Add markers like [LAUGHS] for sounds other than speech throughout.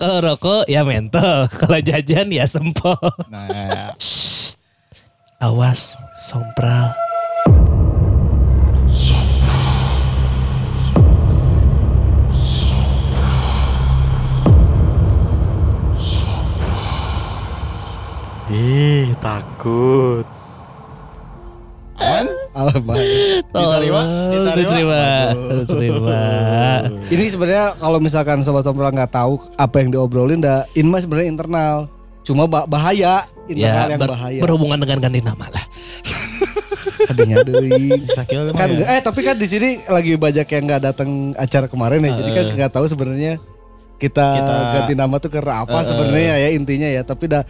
Kalau rokok ya mentol, [LAUGHS] kalau jajan ya sempol. Nah, Awas, sompral. ih takut. Aman? Aman. Diterima? Diterima? diterima. Ini sebenarnya kalau misalkan sobat sompral nggak tahu apa yang diobrolin, dah Inma sebenarnya internal. Cuma bah- bahaya, internal Ya, yang ber- bahaya. berhubungan dengan ganti nama lah. [LAUGHS] Tadinya deui. Kan ya. eh tapi kan di sini lagi banyak yang nggak datang acara kemarin ya. Jadi kan Heeh. nggak tahu sebenarnya kita, Kita- ganti nama tuh karena apa Heeh. sebenarnya ya intinya ya. Tapi dah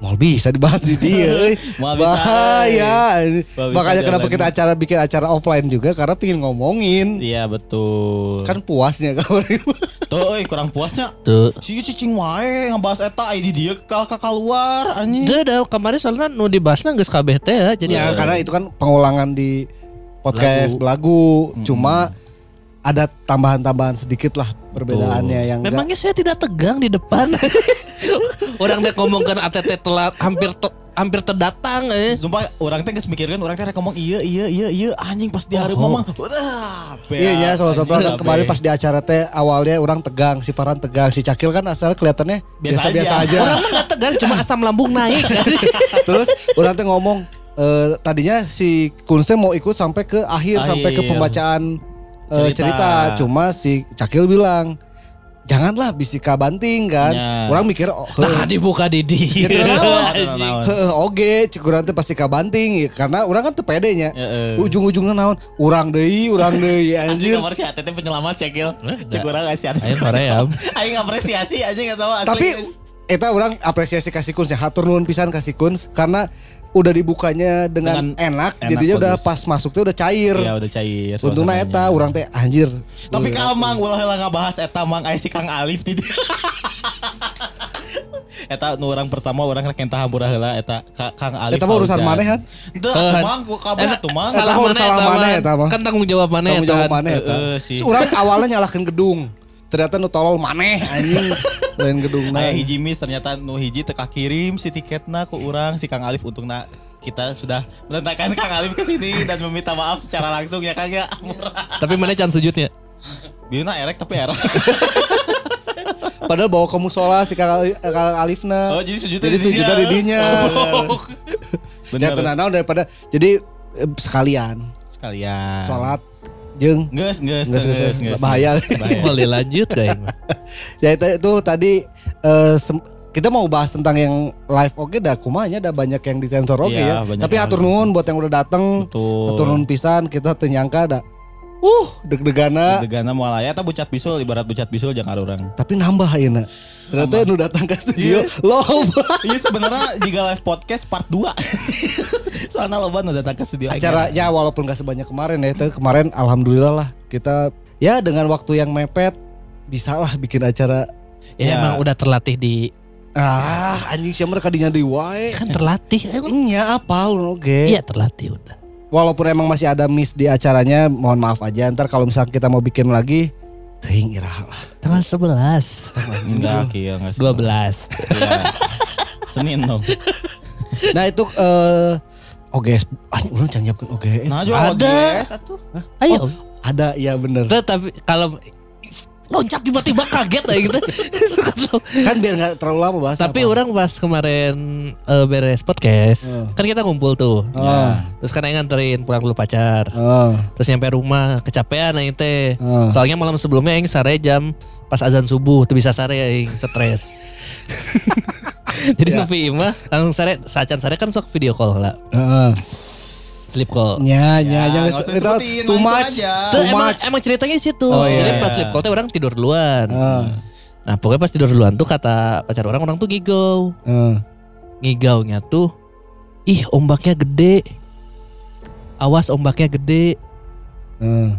mau bisa dibahas di dia. [LAUGHS] euy. Mau bisa, Bahaya. Makanya kenapa kita acara bikin acara offline juga karena pingin ngomongin. Iya betul. Kan puasnya kemarin. [LAUGHS] tuh euy, kurang puasnya. Tuh. Si cicing wae ngebahas eta ai di dia ke keluar anjing. Ada kemarin soalnya nu dibahasna geus kabeh teh ya. Jadi ya karena itu kan pengulangan di podcast belagu. Cuma ada tambahan-tambahan sedikit lah perbedaannya yang memangnya saya tidak tegang di depan. [LAUGHS] Orang dia ngomongkan ATT telat hampir te- hampir terdatang eh. Sumpah orang teh geus mikirkeun orang teh rek ngomong iya iya iya iya anjing pas di hari Oh. ngomong. Wah, Iya ya, soal anjing, kan kemarin pas di acara teh awalnya orang tegang, si Farhan tegang, si Cakil kan asal kelihatannya Biasa biasa-biasa aja. aja. Orang mah gak tegang cuma [LAUGHS] asam lambung naik kan. [LAUGHS] Terus orang teh ngomong eh, tadinya si Kunste mau ikut sampai ke akhir, Akhir. sampai ke pembacaan eh, Cerita. cerita. Cuma si Cakil bilang janganlah bisika banting kan. Ya. Orang mikir oh, Nah dibuka di [LAUGHS] Ya, dia. tenang, Tenang, naon. Heeh, oge cikuran teh pasti kabanting ya, karena orang kan teu pede nya. Heeh. Ujung-ujungnya naon? Urang deui, urang deui [LAUGHS] Anjing anjir. kamar si ATT penyelamat Cekil. Enggak. Cek urang kasih Ayo Korea. Aing apresiasi aja enggak tahu asli. Tapi eta orang apresiasi kasih kuns ya, hatur nuhun pisan kasih kuns karena udah dibukanya dengan, Dengan enak, enak, jadinya udah bagus. pas masuk tuh udah cair. ya udah cair. Untungnya eta orang teh anjir. Tapi Uh, kalau mang ulah heula ngabahas eta mang aya si Kang Alif di dia. [LAUGHS] Eta nu orang pertama orang rek entah hampura heula eta Ka- Kang Alif. Eta mah urusan maneh, Han? Teu Eh, mang ku kabeh Eta atuh mang. Salah mana eta mana mah. Kan tanggung jawab mana Tanggung eta. jawab maneh eta. Urang awalnya nyalahkeun gedung. Ternyata nu tolol maneh anjing. [LAUGHS] Lain gedung Aya hiji mis ternyata nu hiji teka kirim si tiketna ku urang si Kang Alif untungna kita sudah menentangkan Kang Alif ke sini dan meminta maaf secara langsung ya Kang ya. Tapi mana can sujudnya? Biuna erek tapi era. [LAUGHS] Padahal bawa ke musola si Kang Ali- Kang Alifna. Oh, jadi sujudnya Jadi di sujudnya dinya. di dinya. [LAUGHS] Oh. Ya tenang naon daripada jadi eh, sekalian Sekalian. sholat jeung Nges, nges, Nges, nges, nges, nges. Bahaya. Boleh lanjut gak ini? [LAUGHS] ya itu, itu tadi eh, sem- kita mau bahas tentang yang live oke dah kumanya ada banyak yang disensor oke Iya, ya. banyak Tapi atur nuhun buat yang udah dateng. Betul. Atur nuhun pisan kita tenyangka ada. Uh, deg-degana Degana moal aya eta bucat bisul ibarat bucat bisul jeung orang. tapi nambah ayeuna. Ternyata nu datang ke studio loba. [LAUGHS] Iya sebenarnya jika live podcast part 2. [LAUGHS] Soalnya loba nu datang ke studio. Acaranya walaupun gak sebanyak kemarin ya, itu kemarin alhamdulillah lah kita ya dengan waktu yang mepet bisa lah bikin acara Ya, Ya. emang udah terlatih di ah anjing siapa mereka kadinya di wae. kan terlatih. Iya apal oke. Iya terlatih udah. Walaupun emang masih ada miss di acaranya, mohon maaf aja. Ntar kalau misalnya kita mau bikin lagi, ting iraha lah. Tanggal 11, Enggak, kieu enggak. 12. Iya. Senin dong. Nah itu eh OGS, anjing orang jangan nyiapkan OGS. Nah, Ada. OGS atuh. Ayo. Ada, iya bener. Tapi kalau loncat tiba-tiba kaget aja gitu. [LAUGHS] Suka. Kan biar nggak terlalu lama bahas. Tapi apa. orang pas kemarin eh, beres podcast, Eh. kan kita ngumpul tuh. Oh, Terus kan Aing nganterin pulang dulu pacar. oh, Terus nyampe rumah kecapean aing teh. oh. Soalnya malam sebelumnya aing sare jam pas azan subuh tuh bisa sare aing stres. [LAUGHS] Jadi Ya. nepi imah langsung sare sacan sare kan sok video call lah. Heeh. Sleep call. Ya, nya, nggak usah itu too much. Tuh, Too emang, much. emang ceritanya di situ. Oh, Jadi iya. pas sleep call teh orang tidur duluan. Heeh, Nah pokoknya pas tidur duluan tuh kata pacar orang orang tuh ngigau. heeh. Ngigaunya tuh ih ombaknya gede. Awas ombaknya gede. heeh.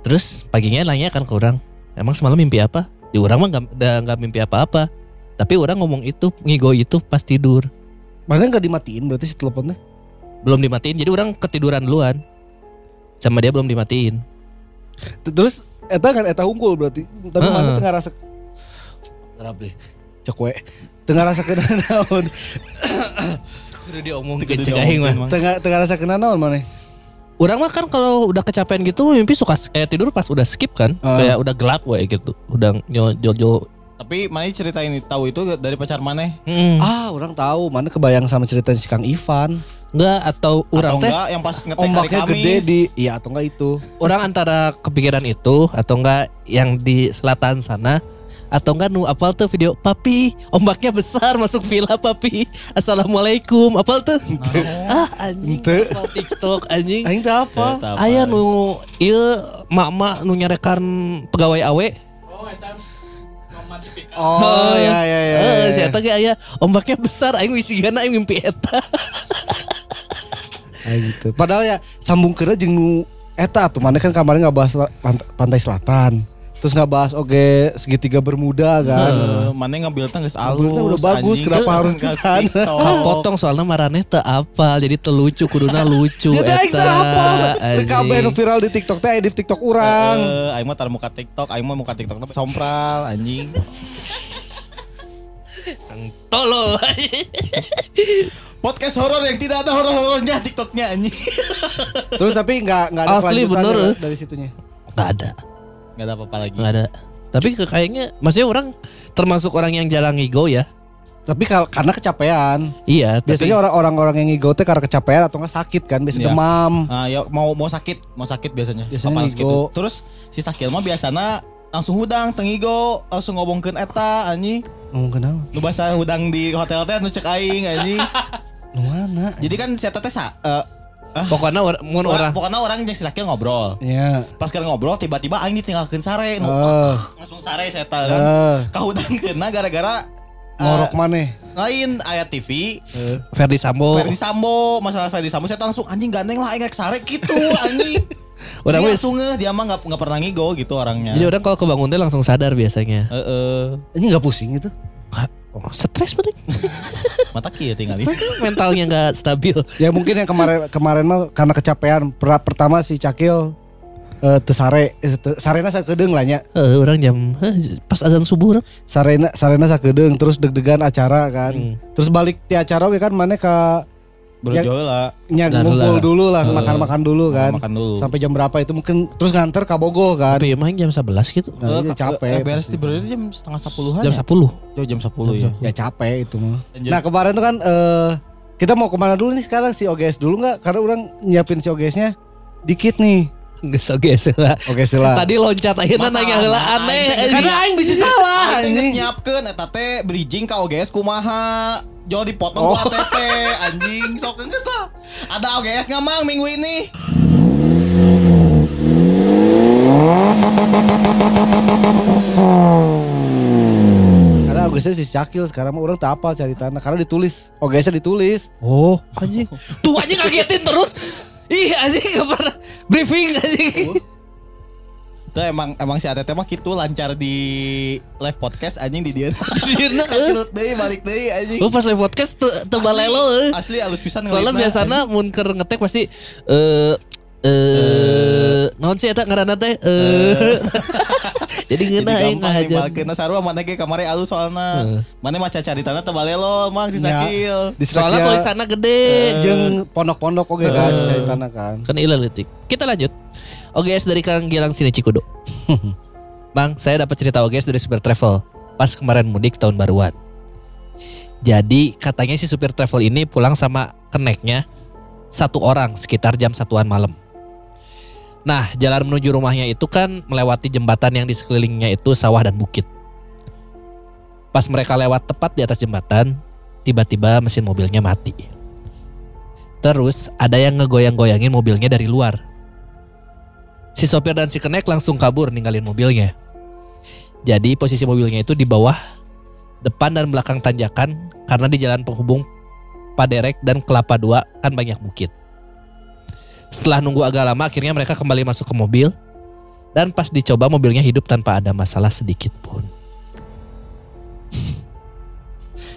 Terus paginya nanya kan ke orang, emang semalam mimpi apa? Di orang mah nggak udah nggak mimpi apa-apa. Tapi orang ngomong itu ngigau itu pas tidur. Mana nggak dimatiin berarti si teleponnya? Belum dimatiin, jadi orang ketiduran duluan. Sama dia belum dimatiin. Terus eta kan eta unggul berarti. Tapi Heeh. mana tengah rasa Rabi. Cek we. Tengah rasa kena [LAUGHS] naon. Udah diomong ke aing mah. Tengah tengah rasa kena naon mana? Orang mah kan kalau udah kecapean gitu mimpi suka eh, tidur pas udah skip kan. Ah. Kayak udah gelap we gitu. Udah nyojo Tapi mana cerita ini tahu itu dari pacar mana? Hmm. Ah, orang tahu mana kebayang sama cerita si Kang Ivan. Enggak atau orang Atau teh enggak yang pas ngetek hari Ombaknya Kamis. gede di iya atau enggak itu. orang antara kepikiran itu atau enggak yang di selatan sana atau enggak nu apal tuh video papi ombaknya besar masuk villa papi assalamualaikum apal tuh ah anjing Ente. apal tiktok anjing Aing teh apa? Eta apa? aya nu ieu mak-mak nu nyarekan pegawai awe Oh, [LAUGHS] ya ya ya. Eh, ya, si ya. eta ge aya ombaknya besar aing wisigana aing mimpi eta [LAUGHS] gitu. Padahal ya sambung kena jeung nu eta tuh mana kan kemarin nggak bahas pantai selatan. Terus nggak bahas oke segitiga bermuda kan. Eh, mana ngambil teh geus alus. Udah bagus, anjing. kenapa harus ke sana? Kapotong soalnya marane teu apal jadi telucu kuduna lucu [LAUGHS] Ya aing teh apa? anjing. Kabeh nu viral di TikTok teh di TikTok urang. Eh, aing mah tar muka TikTok, aing mah muka TikTok tapi sompral anjing. tolol [LAUGHS] Podcast horor yang tidak ada horor-horornya TikToknya anjing. [LAUGHS] Terus tapi nggak nggak ada Asli, bener. dari situnya. nggak ada Gak ada apa-apa lagi. nggak ada tapi kayaknya maksudnya orang termasuk orang yang jarang ngigo ya Tapi kal- karena kecapean. iya Biasanya orang-orang orang yang ngigo teh karena kecapean atau nggak sakit kan, biasa Iya. demam. Nah, ya mau mau sakit, mau sakit biasanya. Biasanya ngigo. gitu. Terus si Sakil mah biasana langsung hudang tengigo, langsung ngomongkeun eta anjing. Ngomong kenal? Nu bahasa hudang di hotel teh nu cek aing anjing. [LAUGHS] Mana? Jadi kan si eta teh sa eh, pokoknya or, mun orang, orang pokoknya orang jeung si Sakil ngobrol. Ya. Pas keur ngobrol tiba-tiba aing ditinggalkeun sare nu Oh. langsung sare si eta kan. Eh, Kahudangkeunna gara-gara eh, ngorok maneh. lain ayat TV Ferdi Sambo Ferdi Sambo masalah Ferdi Sambo saya langsung anjing gandeng lah aing rek sare gitu [LAUGHS] anjing Orang dia wis- langsung ngeh, dia mah nggak nggak pernah ngigo gitu orangnya jadi orang kalau kebangun teh langsung sadar biasanya Heeh. Ini nggak pusing itu? Oh, stres paling [LAUGHS] mata kia tinggal ini mentalnya nggak stabil Ya mungkin yang kemarin kemarin mah karena kecapean. Per- pertama si Cakil eh tesare eh, te- sarena sakedeung lah nya. Eh, orang jam eh, pas azan subuh orang Sarena sarena sakedeung terus deg-degan acara kan. Hmm. Terus balik ti acara oke kan mana ka berjol lah nya Dar ngumpul lah. dulu lah makan-makan dulu kan. makan dulu Sampai jam berapa itu mungkin terus nganter ka Bogor kan. tapi emang jam 11 gitu Nah, iya, capek. eh, beres di berarti jam setengah sepuluhan jam ya? 10 Jauh jam sepuluh ya Ya capek itu mah. Nah kemarin tuh kan eh kita mau ke mana dulu nih sekarang si OGS dulu nggak? Karena orang nyiapin si OGS-nya dikit nih. Geser lah OGS lah. tadi loncat aja Masalah nanya heula mah, aneh. Karena aing bisa salah Aing nyiapkeun eta teh bridging ka OGS kumaha Jual dipotong Oh. ATT anjing sok geus lah. Ada OGS nggak mang minggu ini? Karena OGS-nya si Cakil sekarang mah orang tak apa cari tanah karena ditulis. OGS-nya ditulis. oh anjing tuh anjing ngagetin terus ih anjing gak pernah briefing anjing Itu emang emang si ATT mah gitu lancar di live podcast anjing di dia. [LAUGHS] Dieuna, eh. Kacurut deui balik deui anjing. Oh pas live podcast te- tebal lelo eh. Asli alus pisan Soalnya biasanya mun keur ngetek pasti eh eh naon sih eta ngaranna teh eh [LAUGHS] jadi aing nih ngahajar balkeun sarua mana ge kamari alus soalna. Heeh. Mana maca caritana teu balelo mang si Ya. Sakil. Soalnya tulisannya gede jeung pondok-pondok oke kan cari tanah kan. kan ilah letik kita lanjut OGS dari Kang Gilang sini Cikudo [LAUGHS] Bang saya dapat cerita OGS dari supir travel pas kemarin mudik tahun baruan jadi katanya si supir travel ini pulang sama keneknya satu orang sekitar jam satuan malam Nah, jalan menuju rumahnya itu kan melewati jembatan yang di sekelilingnya itu sawah dan bukit. Pas mereka lewat tepat di atas jembatan, tiba-tiba mesin mobilnya mati. Terus ada yang ngegoyang-goyangin mobilnya dari luar. Si sopir dan si kenek langsung kabur ninggalin mobilnya. Jadi posisi mobilnya itu di bawah, depan dan belakang tanjakan karena di jalan penghubung Paderek dan Kelapa Dua kan banyak bukit. Setelah nunggu agak lama akhirnya mereka kembali masuk ke mobil dan pas dicoba mobilnya hidup tanpa ada masalah sedikit pun.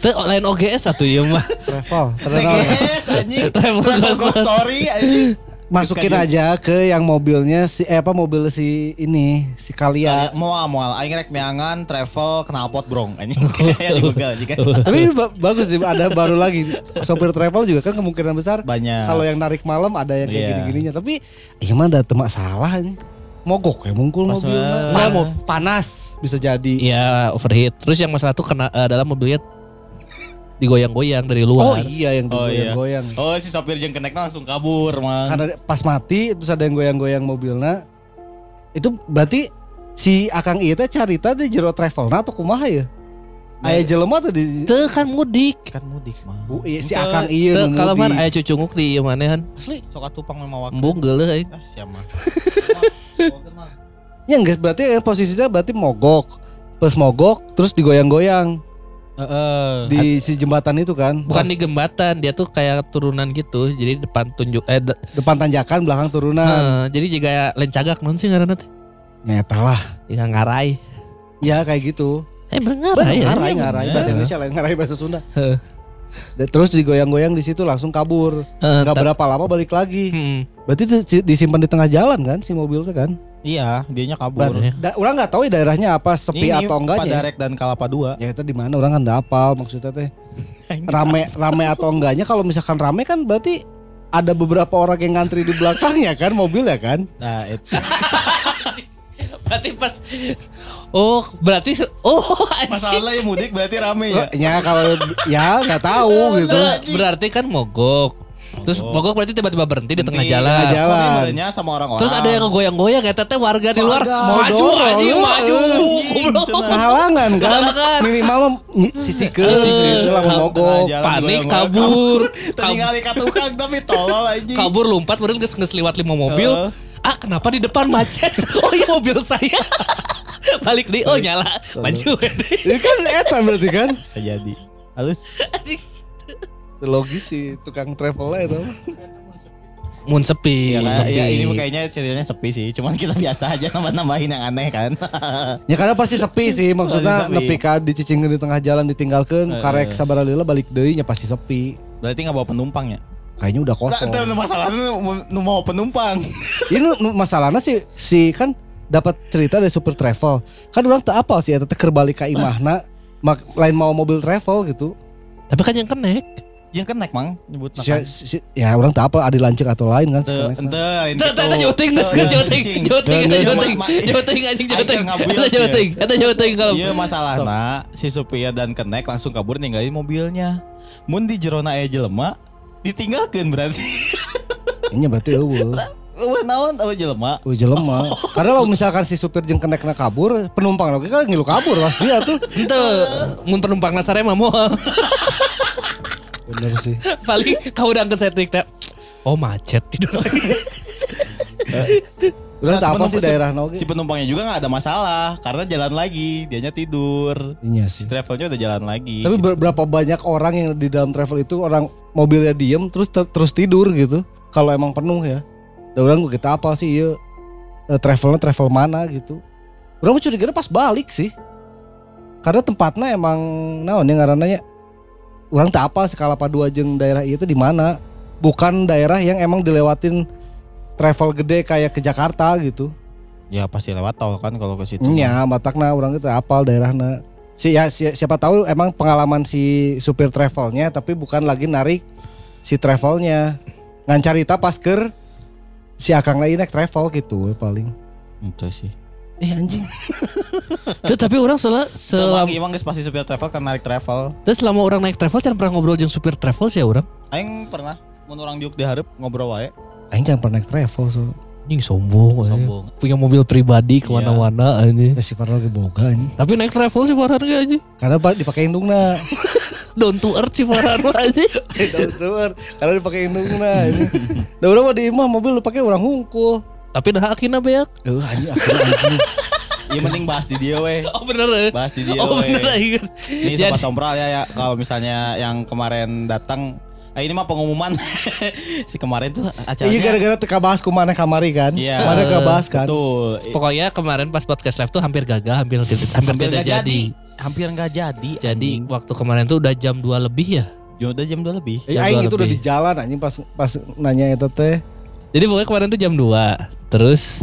Itu lain OGS satu ya mah. Travel. Travel. TGS anjing. Travel Story anjing. Masukin aja ke yang mobilnya si eh apa mobil si ini si Ya, Kalia. moal moal aing rek meangan travel knalpot brong anjing [LAUGHS] kayak di begal jika [LAUGHS] Tapi ini ba- bagus sih ada baru lagi sopir travel juga kan kemungkinan besar banyak. kalau yang narik malam ada yang kayak Iya. gini-gininya tapi gimana ada temak salah nih. Mogok ya mungkul mobil. Nah, mau panas bisa jadi. Iya overheat. Terus yang masalah tuh kena eh, dalam mobilnya digoyang-goyang dari luar. Oh iya yang Oh iya. goyang-goyang. Oh si sopir jeung kenekna langsung kabur mang. Karena pas mati terus ada yang goyang-goyang mobilnya. Itu berarti si Akang Iya teh carita di jero travel atau kumaha ya? Aya jelema tuh di Itu kan mudik. kan mudik mah. Bu, iya, si Akang Iya Teu nu kalau mah aya cucunguk di ieu manehan. Asli sok atupang memawak. Embung geuleuh aing. Ah siapa mah. [LAUGHS] Ya enggak berarti eh, posisinya berarti mogok. Pas mogok terus digoyang-goyang Heeh. di si jembatan itu kan. Bukan di jembatan, dia tuh kayak turunan gitu. Jadi depan tunjuk eh de- depan tanjakan belakang turunan. eh, jadi juga lencagak non sih ngaranna teh. Nyata lah. Jika ngarai. Ya kayak gitu. Eh ngarai ya. ngarai, ngarai. Bahasa Indonesia lain ngarai bahasa Sunda. Terus digoyang-goyang di situ langsung kabur. Enggak ta- berapa lama balik lagi. Hmm. Berarti disimpan di tengah jalan kan si mobil itu kan? Iya, dianya kabur. ya. Da, orang nggak tahu ya daerahnya apa sepi Ini atau enggaknya. Padarek dan Kalapa 2. Ya itu di mana orang kan nggak hafal maksudnya teh. Rame rame atau enggaknya kalau misalkan rame kan berarti ada beberapa orang yang ngantri di belakangnya kan mobil ya kan? Nah, itu [LAUGHS] Berarti pas Oh, berarti oh anjing. masalahnya mudik berarti rame ya. Ya kalau ya nggak tahu gitu. Ber- Berarti kan mogok. Terus mogok berarti tiba-tiba berhenti di tengah Di jalan. tengah jalan. Sama orang-orang. Terus ada yang ngegoyang-goyang ya teteh warga di luar maju lu. maju. Anjing, Goblok. cenah. Kehalangan kan? Minimal lah ka- mogok. Jalan Panik kabur. Tinggal ka tukang tapi tolol anjing. Kabur lompat geus geus liwat lima mobil. Ah, kenapa di depan macet? [LAUGHS] Oh iya mobil saya. [LAUGHS] Balik di oh nyala. Maju. [LAUGHS] Ini kan eta berarti kan? Bisa jadi. Halus. Logis sih tukang travel itu. Mun sepi, Ya, sepi. ya, ini kayaknya ceritanya sepi sih. Cuman kita biasa aja nambah-nambahin yang aneh kan. Ya karena pasti sepi sih maksudnya nepi ka dicicingkeun di tengah jalan ditinggalkeun karek sabaralila balik deui nya pasti sepi. Berarti nggak bawa penumpang ya? Kayaknya udah Nah, kosong. itu masalahnya nu- mau penumpang. [LAUGHS] Ini masalahnya sih si kan dapat cerita dari super travel. Kan orang tak apal sih eta teh keur balik ka imahna [LAUGHS] mak- lain mau mobil travel gitu. Tapi kan yang kenek. Yang kenek mang nyebut Si, si- ya orang tak apa ada lancik atau lain kan Ente, ente, teu joting geus geus joting. Joting eta Geus, joting. Joting anjing joting. Eta joting. Eta joting kalau. Iya masalahnya si supir dan kenek langsung kabur ninggalin mobilnya. Mun di jerona aya jelema ditinggalkeun berarti. Ini berarti eueuh. Wah naon eueuh jelema. Oh jelema. Karena kalau misalkan si supir jeung kenekna kabur, penumpang lagi kan ngilu kabur pasti atuh. Henteu mun penumpang nasare mah moal. Bener sih. Paling kau udah angkat setting teh. Oh macet tidur lagi. Udah tak si apa sih daerah Noge. Si penumpangnya juga nggak ada masalah karena jalan lagi, dianya tidur. Iya Si sih. travelnya udah jalan lagi. Tapi ber- berapa banyak orang yang di dalam travel itu orang mobilnya diem terus ter- terus tidur gitu. Kalau emang penuh ya. Dan orang kita apa sih ya travelnya travel mana gitu. Orang mah curiganya pas balik sih. Karena tempatnya emang naon yang ngarananya orang tak apa skala dua jeung daerah itu di mana. Bukan daerah yang emang dilewatin travel gede kayak ke Jakarta gitu. ya pasti lewat tol kan kalau ke situ. Iya, matakna orang itu apal daerahna. Si, ya, si- siapa tahu emang pengalaman si supir travelnya tapi bukan lagi narik si travelnya. Ngan carita pas keur si Akang lagi naik travel gitu we paling. Itu sih. Eh anjing. [LAUGHS] Tuh, tapi orang selama Selama emang geus pasti supir travel kan narik travel. terus selama orang naik travel jangan pernah ngobrol jeung supir travel sih ya orang. Aing pernah mun orang diuk diharap ngobrol wae. Aing jangan pernah naik travel so. Anjing sombong, sombong. Sombong. Punya mobil pribadi ke mana-mana anjing. Ya, si Farhan lagi boga anjing. Tapi naik travel sih Farhan gak anjing. Karena pak dipakai indungna. [LAUGHS] Down to earth sih Farhan mah [LAUGHS] anjing. Tuh, Karena dipakai indungna ini. Da urang mah di imah mobil lu pakai orang hungkul. Tapi dah akhirnya beak. Eh anjing akhirnya anjing. Iya mending bahas di dia weh. Oh bener eh. Bahas di dia Oh weh. bener ingat. Ini sobat sompral ya, ya kalau misalnya yang kemarin datang Ah, ini mah pengumuman [LAUGHS] si kemarin tuh acaranya. Iya gara-gara teka bahas kumana kamari kan. Iya. Kemarin gak bahas kan. Betul. Pokoknya kemarin pas podcast live tuh hampir gagal, hampir hampir, Hampir tidak nggak jadi. Hampir nggak jadi. Jadi anjing. waktu kemarin tuh udah jam 2 lebih ya. Ya udah jam 2 lebih. Eh, aing dua itu udah di jalan anjing pas pas nanya itu teh. Jadi pokoknya kemarin tuh jam 2 Terus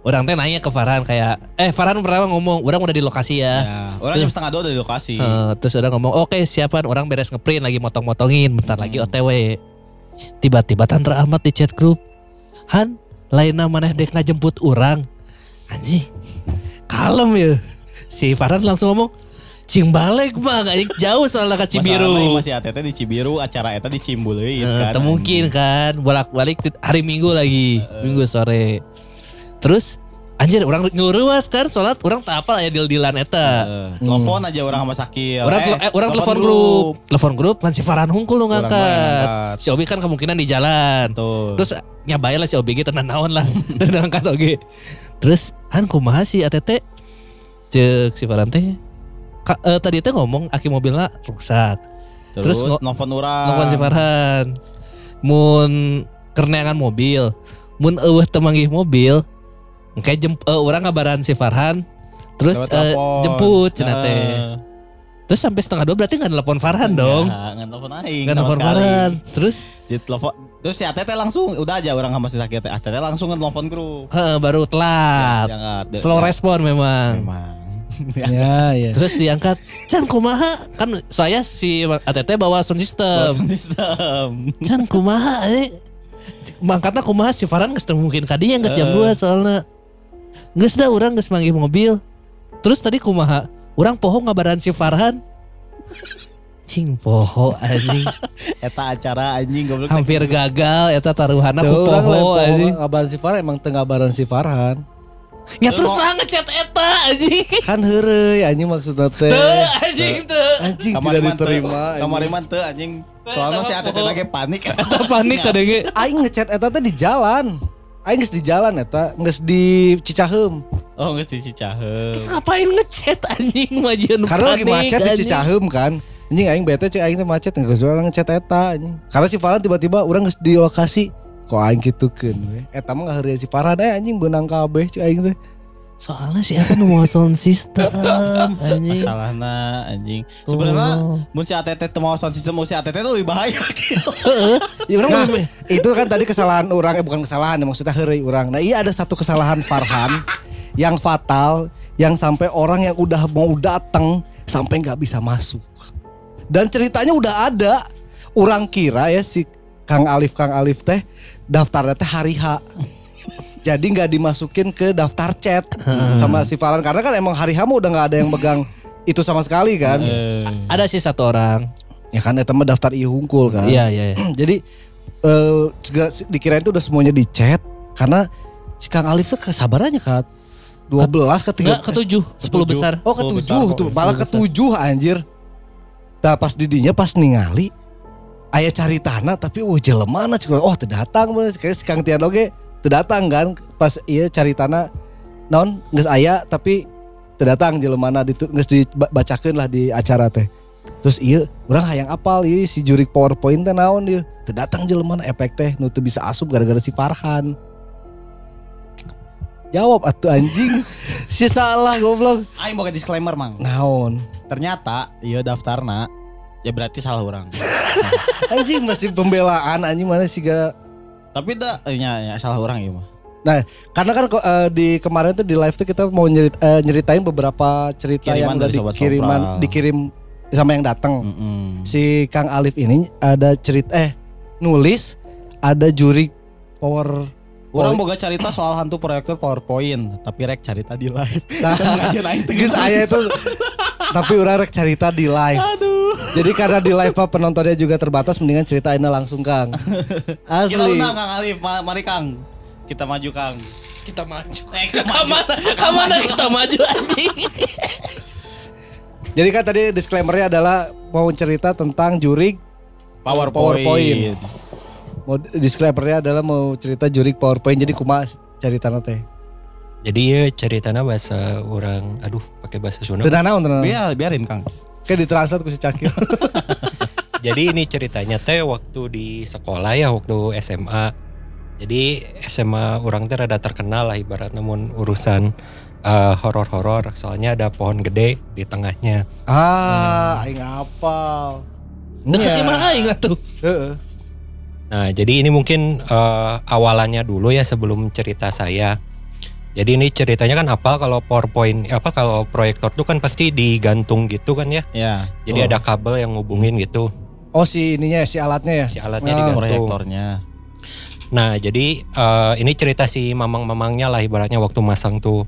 Orang teh nanya ke Farhan kayak Eh Farhan pertama ngomong? Orang udah di lokasi ya, Ya, orang jam setengah dua dari lokasi. Eh, Terus udah ngomong Oke siapan orang beres ngeprint Lagi motong-motongin. Bentar lagi Hmm. OTW Tiba-tiba Tantra Ahmad di chat grup Han Lain maneh dek ngajemput orang. Anjing Kalem ya. Si Farhan langsung ngomong Cing balik bang. Jauh soalnya ke Cibiru. masih ATT di Cibiru, acara eta di Cimbuleuit Eh, kan. mungkin kan bolak-balik hari Minggu lagi Minggu sore terus anjir orang ngeluruas kan sholat orang tak apa ya deal-dealan eta Eh, telepon aja orang sama Sakil. orang tele- eh, orang telepon grup telepon grup kan si Farhan Hungkul lu ngangkat si Obi kan kemungkinan di jalan Tuh. terus nyabain lah si Obi gitu naon lah [LAUGHS] dan ngangkat oge terus han kumaha si ATT cek si Farhan teh eh, tadi teh ngomong aki mobilnya rusak terus, terus nelfon orang. Nelfon si Farhan. Mun kerneangan mobil. Mun eueuh teu manggih mobil. Engke jem eh, urang ngabaran si Farhan. Terus telepon. jemput teh. Eh, Terus sampai setengah dua berarti nggak nelpon Farhan dong. Ya, nggak telepon aing. Nggak sekali. Farhan. Terus Di telepon. Terus si ATT langsung udah aja orang sama si Sakil teh. ATT langsung nelfon grup. heeh, baru telat. Diangkat. Slow Ya, respon memang. Memang. Ya, [LAUGHS] ya. Terus diangkat, Chan kumaha? Kan saya si ATT bawa sound system. Bosan sistem. [LAUGHS] Chan kumaha? Eh. Mangkatna kumaha si Farhan geus teu mungkin kadinya geus jam 2 soalnya. Geus dah urang geus manggih mobil. Terus tadi kumaha? Urang poho ngabaran si Farhan. Cing poho anjing. [LAUGHS] Eta acara anjing goblok. Hampir gagal eta taruhanna ku Tuh orang lain poho anjing. ngabaran si Farhan emang tengah ngabaran si Farhan. Ya terus lah ngechat eta anjing. Kan heureuy anjing maksudnya teh. Teu anjing teu. Anjing tidak diterima. Kamar anjing. iman teu anjing. Soalnya si ATT lagi panik. [LAUGHS] Eta panik kadenge. Aing ngechat eta teh di jalan. Aing geus di jalan eta, geus di Cicaheum. Oh nggak sih Cicaheum. Terus ngapain ngechat anjing majian Karena lagi macet di. Cicaheum kan. Anjing aing bete cek aing teh macet geus orang ngechat eta anjing. Karena si Farhan tiba-tiba orang geus di lokasi. Kok aing gitukeun we. Eta mah ngaheureuy si Farhan eh anjing beunang kabeh cek aing teh. Soalnya si Eta nu sound system [LAUGHS] anjing. Masalahnya anjing. Sebenarnya Oh. mun si ATT teu mau sound system mau si ATT tuh lebih bahaya. [LAUGHS] Heeh. Ya Nah, mau- itu kan tadi kesalahan orang eh bukan kesalahan ya maksudnya heureuy orang. Nah, iya ada satu kesalahan Farhan yang fatal yang sampai orang yang udah mau datang sampai nggak bisa masuk. Dan ceritanya udah ada. Orang kira ya si Kang Alif Kang Alif teh daftarnya teh hari H. Jadi nggak dimasukin ke daftar chat sama si Farhan karena kan emang hari H mah udah nggak ada yang megang itu sama sekali kan. ada sih satu orang. Ya kan eta mah daftar ieu hungkul kan. Iya iya. iya. [CLEARS THROAT] Jadi eh segala- dikirain itu udah semuanya di chat karena si Kang Alif tuh kesabarannya kan 12 ke Enggak 3 ketujuh, sepuluh besar. Oh ke Sepuluh tujuh besar kok, tuh malah ke sepuluh tujuh anjir. Nah pas didinya pas ningali Ayah cari tanah tapi wah jelemana cik oh terdatang mas kayak si Kang Tian oge terdatang kan pas iya cari tanah non nges ayah tapi terdatang jelemana ditu nges dibacakeun lah di acara teh. Terus iya orang hayang apal iya si jurik powerpoint teh naon dia terdatang jelemana efek teh nu bisa asup gara-gara si Farhan. Jawab atuh anjing. [LAUGHS] Si salah goblok. Aing mau disclaimer mang. naon? Ternyata iya daftarna ya berarti salah orang. [LAUGHS] anjing masih pembelaan anjing mana sih gak Tapi dah eh, nya, nya, salah orang ya mah. Nah, karena kan eh, di kemarin tuh di live tuh kita mau nyerit, eh, nyeritain beberapa cerita Kiriman yang udah dikiriman Sopral. dikirim sama yang datang. Mm-mm. Si Kang Alif ini ada cerita eh nulis ada juri power Orang boga cerita soal hantu proyektor PowerPoint, tapi rek cerita di live. Nah, Sengaja naik [LAUGHS] Geus aya itu [LAUGHS] tapi orang rek cerita di live. Aduh. Jadi karena di live Pak, penontonnya juga terbatas mendingan ceritain langsung Kang. [LAUGHS] Kita Asli. undang Kang Alif, Ma- mari Kang. Kita maju Kang. Kita maju. Eh, kita [LAUGHS] Ke maju. mana? Ke mana kita maju anjing? [LAUGHS] Jadi kan tadi disclaimernya adalah mau cerita tentang jurik PowerPoint. PowerPoint. mau disclaimernya adalah mau cerita jurik PowerPoint jadi kumaha cerita teh. Jadi ya ceritanya bahasa orang, aduh pakai bahasa Sunda. Tenang tenang. Biar, biarin Kang. Kayak ditranslate ku si Cakil. [LAUGHS] Jadi ini ceritanya teh waktu di sekolah ya waktu SMA. Jadi SMA orang teh rada terkenal lah ibarat namun urusan eh, horor-horor. Soalnya ada pohon gede di tengahnya. ah, aing apal. Dekat Iya. di mana aing atuh? Heeh. Nah, jadi ini mungkin eh, awalannya dulu ya sebelum cerita saya. Jadi ini ceritanya kan apa kalau PowerPoint apa kalau proyektor tuh kan pasti digantung gitu kan ya. Ya, Jadi Oh. ada kabel yang ngubungin gitu Oh si ininya si alatnya ya. si alatnya Ah, digantung. proyektornya. Nah, jadi eh, ini cerita si mamang-mamangnya lah ibaratnya waktu masang tuh.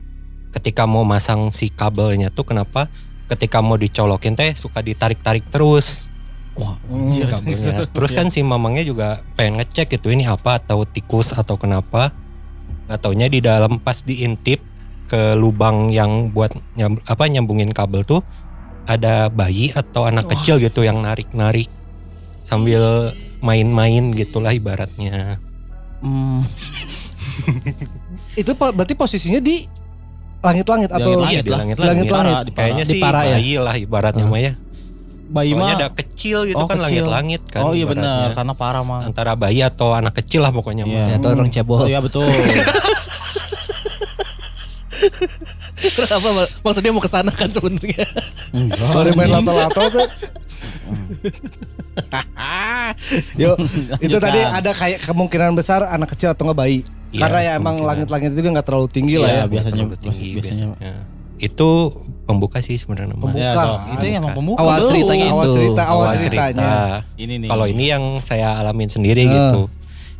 Ketika mau masang si kabelnya tuh kenapa? Ketika mau dicolokin teh suka ditarik-tarik terus Wah, Hmm, kabelnya. Terus kan si mamangnya juga pengen ngecek gitu ini apa atau tikus atau kenapa. Gak taunya di dalam pas diintip ke lubang yang buat nyam- apa nyambungin kabel tuh ada bayi atau anak Wah. kecil gitu yang narik-narik sambil main-main gitulah ibaratnya. Hmm. Itu berarti posisinya di langit-langit atau Langit-langit iya di lah. langit-langit. Langit-langit. Para- di para. Kayaknya Di sih para ya? bayi lah ibaratnya mah ya. Bayi mah. ada kecil gitu Oh, kan langit-langit kan. Oh iya benar, karena parah mah. Antara bayi atau anak kecil lah pokoknya Iya. mah. Ya, atau orang cebol. Oh iya betul. [LAUGHS] Terus apa mak- maksudnya mau ke sana kan sebenarnya. Baru main lato-lato tuh. Yuk, [LAUGHS] itu Lanjutkan. tadi ada kayak kemungkinan besar anak kecil atau nggak bayi. Iya, Karena ya emang langit-langit itu kan nggak terlalu tinggi lah Iya, ya. biasanya Terlalu tinggi biasanya. biasanya. Itu pembuka sih sebenarnya. Pembuka. Ya, so, itu yang emang pembuka. Awal ceritanya Awal itu. cerita, awal, Awal ceritanya. cerita. Ini nih. Kalau ini yang saya alamin sendiri Ah. gitu.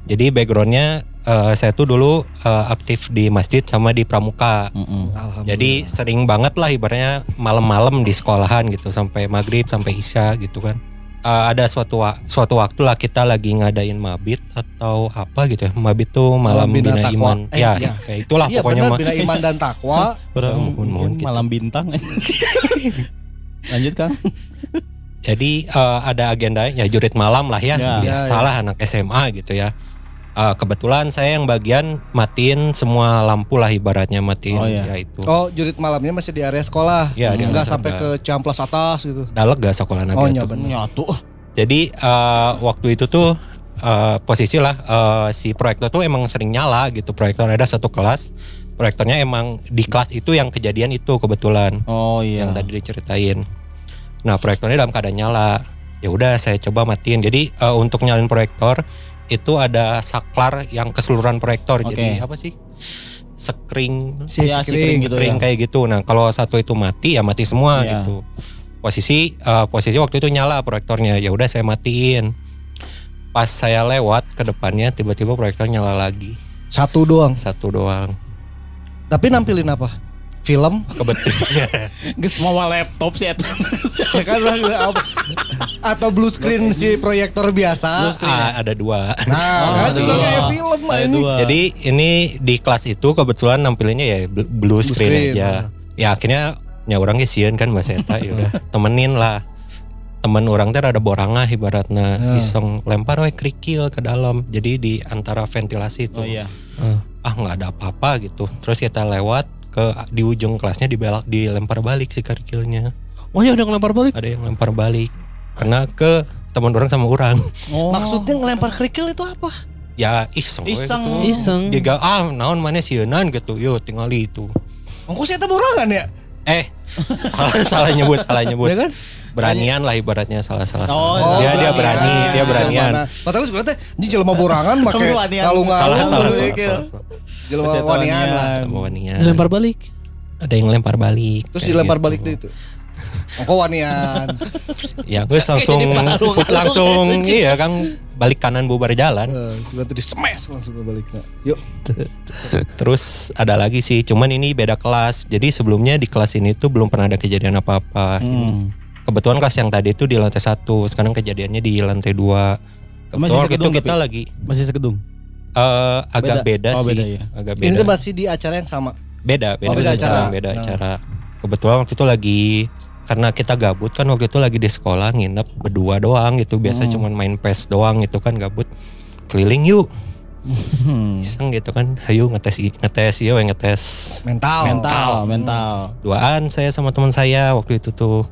Jadi backgroundnya eh, saya tuh dulu eh, aktif di masjid sama di pramuka. Alhamdulillah. Jadi sering banget lah ibaratnya malam-malam di sekolahan gitu sampai maghrib sampai isya gitu kan. Eh, ada suatu wa- suatu waktu lah kita lagi ngadain mabit atau apa gitu ya. Mabit tuh malam Malam bina bina, iman. Eh, ya, iya. kayak itulah Iya pokoknya benar mah. bina iman dan takwa. [LAUGHS] Orang mohon, mohon gitu. malam bintang. [LAUGHS] Lanjut Kang. Jadi eh, ada agenda ya jurit malam lah ya, Ya. biasalah anak SMA gitu ya. Eh, kebetulan saya yang bagian matiin semua lampu lah ibaratnya matiin Oh, iya. ya itu. Oh, jurit malamnya masih di area sekolah. Iya, di Enggak sampai ke camplas atas gitu. Daleg gak sekolah Oh, naga tuh. bener. Nyatu. Jadi eh, waktu itu tuh eh, posisi lah eh, si proyektor tuh emang sering nyala gitu. Proyektor ada satu kelas, proyektornya emang di kelas itu yang kejadian itu kebetulan. Oh iya. yang tadi diceritain. Nah proyektornya dalam keadaan nyala. Ya udah saya coba matiin. Jadi eh, untuk nyalin proyektor itu ada saklar yang keseluruhan proyektor. Oke. Jadi apa sih? Screen, Si si screen kering gitu screen ya. kayak gitu. Nah kalau satu itu mati ya mati semua Iya. gitu. Posisi eh, posisi waktu itu nyala proyektornya. Ya udah saya matiin. Pas saya lewat ke depannya tiba-tiba proyektor nyala lagi Satu doang. satu doang. Tapi nampilin apa? Film? Kebetulan [LAUGHS] Geus mau laptop sih eta. ya kan apa? atau blue screen si proyektor biasa. Blue screen. ah, ada dua. Nah, Oh, kan juga kayak film Ada ini. dua. Jadi ini di kelas itu kebetulan nampilinnya ya bl- blue screen, screen, aja. Ya akhirnya ya orang sieun kan bahasa eta ya udah [LAUGHS] temenin lah. Temen orang teh ada borangah ibaratnya Ya. iseng lempar we kerikil ke dalam. Jadi di antara ventilasi itu Oh iya. ah nggak ada apa-apa gitu. Terus kita lewat ke di ujung kelasnya dibelak dilempar balik si kerikilnya. Oh ya udah ngelempar balik. Ada yang lempar balik. Kena ke teman orang sama orang. Oh. Maksudnya ngelempar kerikil itu apa? Ya iseng. Iseng. Gitu. Iseng. Juga ah naon mana sieunan gitu. Yo tinggal itu. Ongkos saya borongan ya? Eh, salah salah nyebut, salah nyebut. Ya kan? Beranian lah ibaratnya salah salah. Oh, salah. dia dia beranian. berani, dia beranian. Padahal sebenarnya ini jelema borangan make Kamu wanian. kalung Salah salah Iya, salah. iya. jelema wanian wanian. lah. Bawanian. Dilempar balik. Ada yang lempar balik. Terus dilempar gitu. balik deh itu. Ongko wanian. [LAUGHS] Ya gue langsung put langsung [LAUGHS] iya kan balik kanan bubar jalan. Suka tuh di smash langsung ke balik. Yuk. Terus ada lagi sih, cuman ini beda kelas. Jadi sebelumnya di kelas ini tuh belum pernah ada kejadian apa-apa. Hmm. Kebetulan kelas yang tadi itu di lantai satu, sekarang kejadiannya di lantai dua. Masih Kebetulan itu sekedung kita tapi? lagi Masih sekedung. eh, agak beda, Oh, sih, beda ya. agak Ini beda. tuh masih di acara yang sama. beda beda, Oh, beda acara. beda Nah. acara kebetulan waktu itu lagi karena kita gabut kan waktu itu lagi di sekolah nginep berdua doang gitu biasa Hmm. cuman main pes doang gitu kan gabut keliling yuk Hmm. iseng gitu kan ayo ngetes i- ngetes yuk ngetes Mental. Mental, mental. duaan saya sama teman saya waktu itu tuh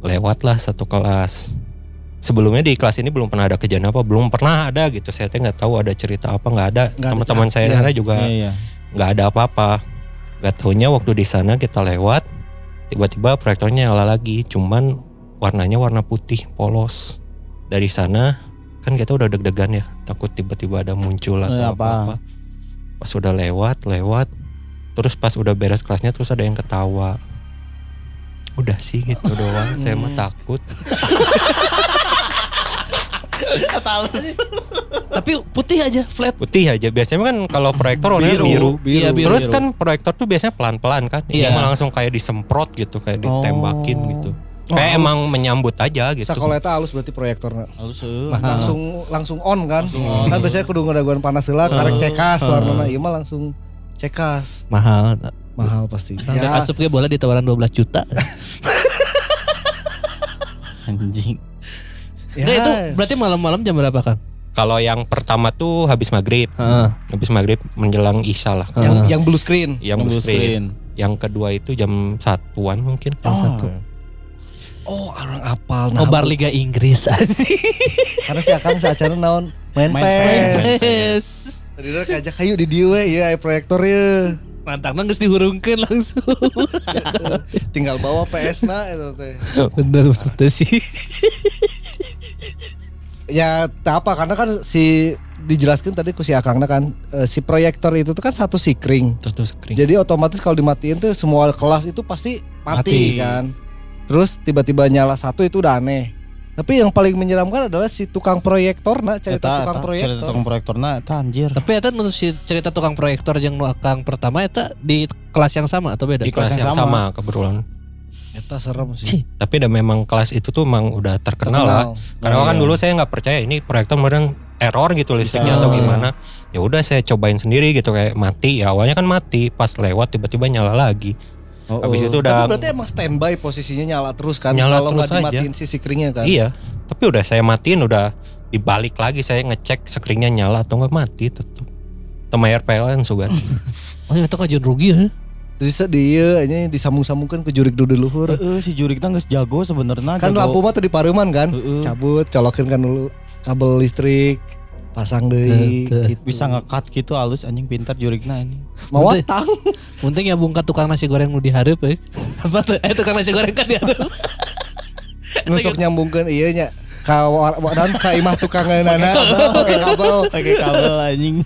lewat lah satu kelas sebelumnya di kelas ini belum pernah ada kejadian apa belum pernah ada gitu saya teh nggak tahu ada cerita apa nggak ada teman-teman saya Iya. sana juga Iya, iya. nggak ada apa-apa. Gak taunya waktu di sana kita lewat, tiba-tiba proyektornya nyala lagi, cuman warnanya warna putih polos. Dari sana kan kita udah deg-degan ya takut tiba-tiba ada muncul atau apa? apa-apa pas udah lewat lewat terus pas udah beres kelasnya terus ada yang ketawa udah sih gitu [LAUGHS] doang saya mah takut Halus. Tapi putih aja, flat. putih aja biasanya kan kalau proyektor warnanya biru, Iya, biru. terus kan proyektor tuh biasanya pelan-pelan kan ini Iya. mah langsung kayak disemprot gitu kayak ditembakin Oh. gitu Oh, kayak halus. emang menyambut aja gitu Sakoleta halus berarti proyektornya. Halus. Mahal. Langsung langsung on kan. Langsung on. Kan biasanya kudu ngadaguan panas heula karek cekas warnana ieu mah langsung cekas. Mahal. Mahal pasti. Ya, asup ge boleh ditawaran 12 juta. [LAUGHS] Anjing. ya. Nggak, itu berarti malam-malam jam berapa kan? kalau yang pertama tuh habis maghrib Heeh. habis maghrib menjelang isya lah yang yang blue screen. yang blue screen. Yang kedua itu jam satuan mungkin. Yang satu. Oh, orang apal Nobar Liga Inggris. [LAUGHS] Karena si Akang saacana naon main, Main PES. Tadi udah kajak hayu di dieu we ieu aya proyektor ye. Mantapnya geus dihurungkeun langsung. [LAUGHS] Tinggal bawa PS na eta teh. bener bener sih. Ya tak apa karena kan si dijelaskan tadi ku si Akangna kan eh, si proyektor itu tuh kan satu sikring. Satu screen. Jadi otomatis kalau dimatiin tuh semua kelas itu pasti mati, Mati. kan. Terus tiba-tiba nyala satu itu udah aneh. Tapi yang paling menyeramkan adalah si tukang proyektor nak cerita Eta- tukang eta, proyektor. Cerita tukang proyektorna eta anjir. Tapi eta menurut si cerita tukang proyektor yang nu akang pertama eta di kelas yang sama atau beda? di kelas yang sama kebetulan. Eta serem sih. Cih. Tapi udah memang kelas itu tuh emang udah terkenal, lah. Karena Oh, kan iya. dulu saya nggak percaya ini proyektor modern error gitu listriknya atau Oh. gimana. Ya udah saya cobain sendiri gitu kayak mati. Ya awalnya kan mati, pas lewat tiba-tiba nyala lagi. Oh, Habis oh. itu Tapi udah berarti emang standby posisinya nyala terus kan Nyala kalau terus nggak aja. dimatiin si sikringnya kan. Iya. Tapi udah saya matiin udah dibalik lagi saya ngecek screennya nyala atau nggak mati tetap. Temayar PLN sugan. [LAUGHS] Oh itu kajian rugi ya? Terus dia ini disambung-sambungkan ke jurik dulu luhur. Heeh, si Jurikna geus jago sebenarnya. Kan jago. lampu mah tuh di paruman kan. Heeh. Cabut, colokin kan dulu kabel listrik, pasang teu. gitu. bisa ngekat gitu halus anjing pintar Jurikna ini. mau watang. [LAUGHS] Untung ya bungka tukang nasi goreng nu dihareup eh. [LAUGHS] Apa tuh? Eh tukang nasi goreng kan dihareup. [LAUGHS] nusuk nyambungkan iya nya ka dan ka imah tukang nana pakai kabel Pakai kabel anjing.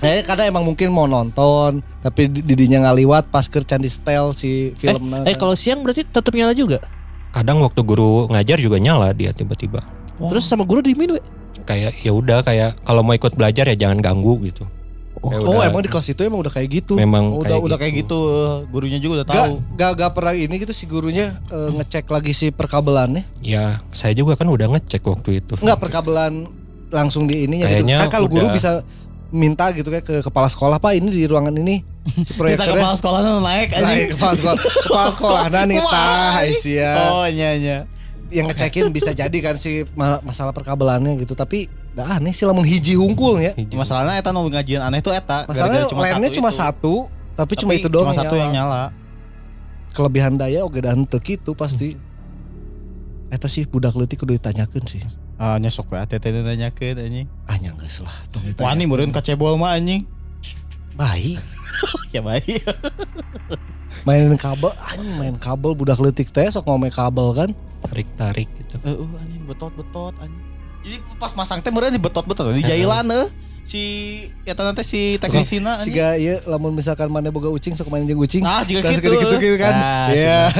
eh karena emang mungkin mau nonton tapi di- didinya ngaliwat pas kercan di setel si filmnya Eh kalau siang berarti tetap nyala juga. Kadang waktu guru ngajar juga nyala dia tiba-tiba. Terus sama guru di minum. Kayak ya udah kayak kalau mau ikut belajar ya jangan ganggu gitu. Kayak oh udah- emang di kelas itu emang udah kayak gitu memang Oh, udah udah kayak gitu. Gurunya juga udah Gak, tahu. gak, gak pernah ini gitu si gurunya eh, ngecek lagi si perkabelannya Ya saya juga kan udah ngecek waktu itu. Nggak perkabelan langsung di ininya gitu Kayaknya kan kalau guru bisa minta gitu kayak ke kepala sekolah pak ini di ruangan ini si [LAUGHS] Kita proyektornya kepala sekolah naik anjing. kepala sekolah kepala sekolah [LAUGHS] nah nita Aisyah Oh iya iya. Yang ngecekin bisa jadi kan si ma- masalah perkabelannya gitu tapi dah aneh sih lamun hiji hungkul ya Masalahnya eta nu ngajian aneh tuh eta. masalahnya Gara-gara lemnya cuma itu. satu tapi, cuma Tapi itu doang Cuma satu yang nyala. kelebihan daya oke dan gitu pasti Eta sih budak leutik kudu ditanyakeun sih. Ah nyesok we ATT nanyakeun anjing. Ah nya geus lah, tong Wah ini meureun kacebol mah anjing. Baik. [LAUGHS] Ya baik. Mainin kabel, anjing main kabel budak leutik teh sok ngomong kabel kan. Tarik-tarik gitu. Heeh anjing betot-betot anjing. Jadi pas masang teh meureun dibetot-betot di jailan eh. Si ya teh si teknisina anjing. Siga ieu lamun misalkan mana boga ucing sok main jeung ucing. Nah, jika gitu. gitu gitu kan. Nah, Iya. [LAUGHS]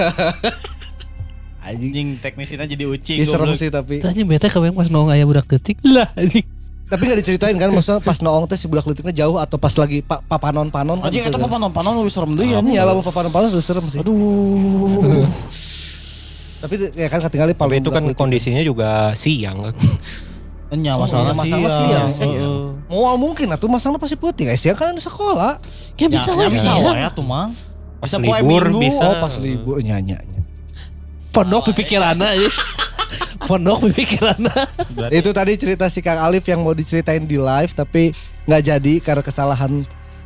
Anjing. Anjing teknisina jadi ucing. Ih, serem sih tapi. Tanya bete kabeh pas nong aya budak detik lah anjing. Tapi gak diceritain kan maksudnya pas noong teh si budak leutiknya jauh atau pas lagi pa papanon-panon kan. Anjing gitu eta kan. papanon-panon lebih serem deui Iya, anjing. ya lamun papanon-panon udah serem sih. Aduh. [LAUGHS] Tapi ya kan ketinggalan Tapi itu kan kondisinya juga siang kan. Enya Oh, masalah iya, masalah siang. Heeh. Mau mungkin atuh masalah pasti putih guys ya kan ada sekolah. Ya bisa Ya, ya, bisa siang. wae tuh mang. Pas Bisa libur minggu. bisa. Oh pas libur nyanyi. Pondok pipikiranna aja. [LAUGHS] Pondok pipikiranna. Itu tadi cerita si Kang Alif yang mau diceritain di live tapi nggak jadi karena kesalahan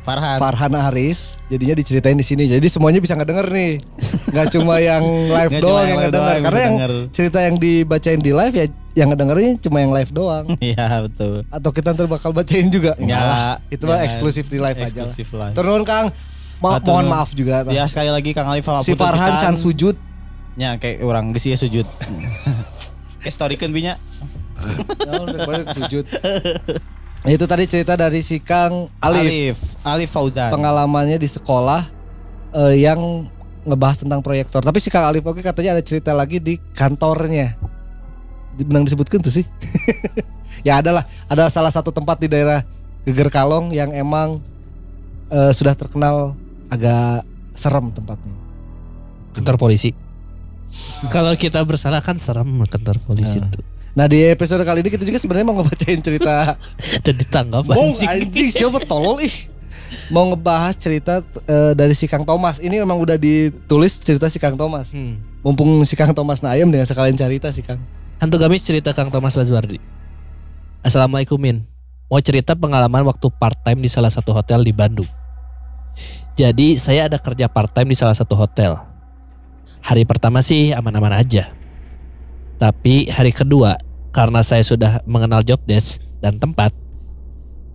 Farhan. Farhan Aris. Jadinya diceritain di sini. Jadi semuanya bisa ngedenger nih. Nggak [LAUGHS] cuma yang live Nggak cuma doang yang ngedenger. doang yang Karena yang denger. cerita yang dibacain di live ya yang ngedengerin cuma yang live doang. [LAUGHS] Iya betul. Atau kita ntar bakal bacain juga. Enggak lah. Itu mah eksklusif di live aja. Eksklusif live. Turun Kang. Ma- Atur mohon maaf juga. Ya sekali lagi Kang Alif si Farhan can sujud. Ya kayak orang geus ieu sujud. [LAUGHS] Kayak storikeun binya. Naon, rek balik sujud. Itu tadi cerita dari si Kang Alif. Alif, Alif Fauzan. Pengalamannya di sekolah eh, yang ngebahas tentang proyektor. Tapi si Kang Alif oke katanya ada cerita lagi di kantornya. Benang disebutkan tuh sih. [LAUGHS] ya adalah ada salah satu tempat di daerah Geger Kalong yang emang eh, sudah terkenal agak serem tempatnya. Kantor polisi. Kalau kita bersalah kan serem kantor polisi Nah. itu. Nah di episode kali ini kita juga sebenarnya mau ngebacain cerita [LAUGHS] Dan ditangkap Bong anjing. anjing siapa tolol ih Mau ngebahas cerita eh, dari si Kang Thomas Ini memang udah ditulis cerita si Kang Thomas Hmm. Mumpung si Kang Thomas na ayam dengan sekalian cerita si Kang Hantu gamis cerita Kang Thomas Lazuardi. Assalamualaikum Min. Mau cerita pengalaman waktu part time di salah satu hotel di Bandung. Jadi saya ada kerja part time di salah satu hotel. Hari pertama sih aman-aman aja. Tapi hari kedua karena saya sudah mengenal job desk dan tempat,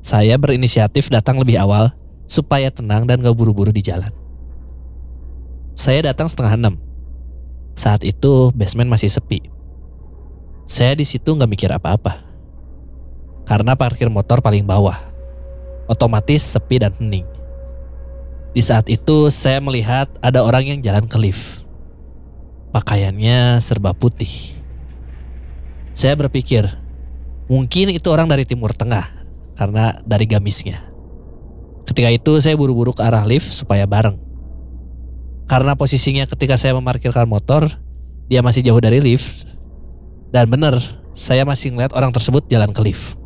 saya berinisiatif datang lebih awal supaya tenang dan gak buru-buru di jalan. Saya datang setengah enam. Saat itu basement masih sepi. Saya di situ nggak mikir apa-apa. Karena parkir motor paling bawah. Otomatis sepi dan hening. Di saat itu saya melihat ada orang yang jalan ke lift. Pakaiannya serba putih. Saya berpikir, mungkin itu orang dari Timur Tengah karena dari gamisnya. Ketika itu saya buru-buru ke arah lift supaya bareng. Karena posisinya ketika saya memarkirkan motor, dia masih jauh dari lift. Dan benar, saya masih ngeliat orang tersebut jalan ke lift.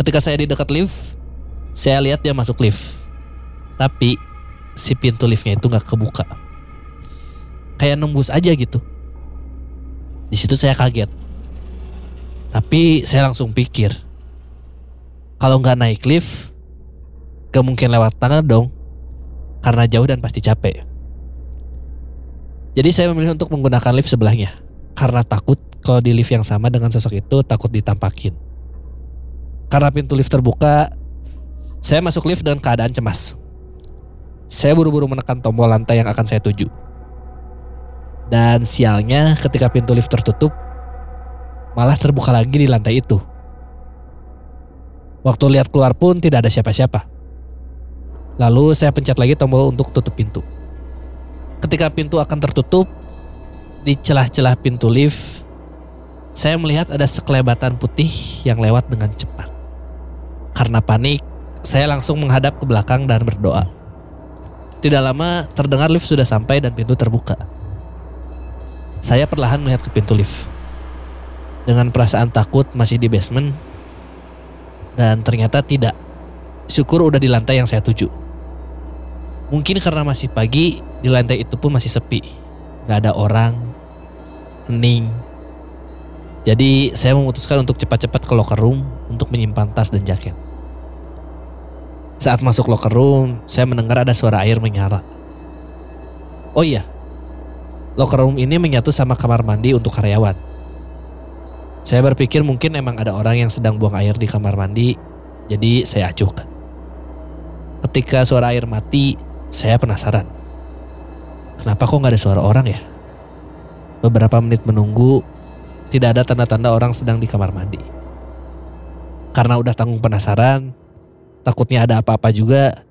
Ketika saya di dekat lift, saya lihat dia masuk lift. Tapi si pintu liftnya itu nggak kebuka. Kayak nembus aja gitu. Di situ saya kaget. Tapi saya langsung pikir, kalau nggak naik lift, gak mungkin lewat tangga dong, karena jauh dan pasti capek. Jadi saya memilih untuk menggunakan lift sebelahnya karena takut kalau di lift yang sama dengan sosok itu takut ditampakin. Karena pintu lift terbuka, saya masuk lift dengan keadaan cemas. Saya buru-buru menekan tombol lantai yang akan saya tuju. Dan sialnya ketika pintu lift tertutup, malah terbuka lagi di lantai itu. Waktu lihat keluar pun tidak ada siapa-siapa. Lalu saya pencet lagi tombol untuk tutup pintu. Ketika pintu akan tertutup, di celah-celah pintu lift, saya melihat ada sekelebatan putih yang lewat dengan cepat. Karena panik, saya langsung menghadap ke belakang dan berdoa. Tidak lama terdengar lift sudah sampai dan pintu terbuka. Saya perlahan melihat ke pintu lift. Dengan perasaan takut masih di basement dan ternyata tidak. Syukur udah di lantai yang saya tuju. Mungkin karena masih pagi, di lantai itu pun masih sepi. Gak ada orang, hening. Jadi saya memutuskan untuk cepat-cepat ke locker room untuk menyimpan tas dan jaket. Saat masuk locker room, saya mendengar ada suara air menyala. Oh iya, locker room ini menyatu sama kamar mandi untuk karyawan. Saya berpikir mungkin emang ada orang yang sedang buang air di kamar mandi, jadi saya acuhkan. Ketika suara air mati, saya penasaran. Kenapa kok nggak ada suara orang ya? Beberapa menit menunggu, tidak ada tanda-tanda orang sedang di kamar mandi. Karena udah tanggung penasaran, takutnya ada apa-apa juga,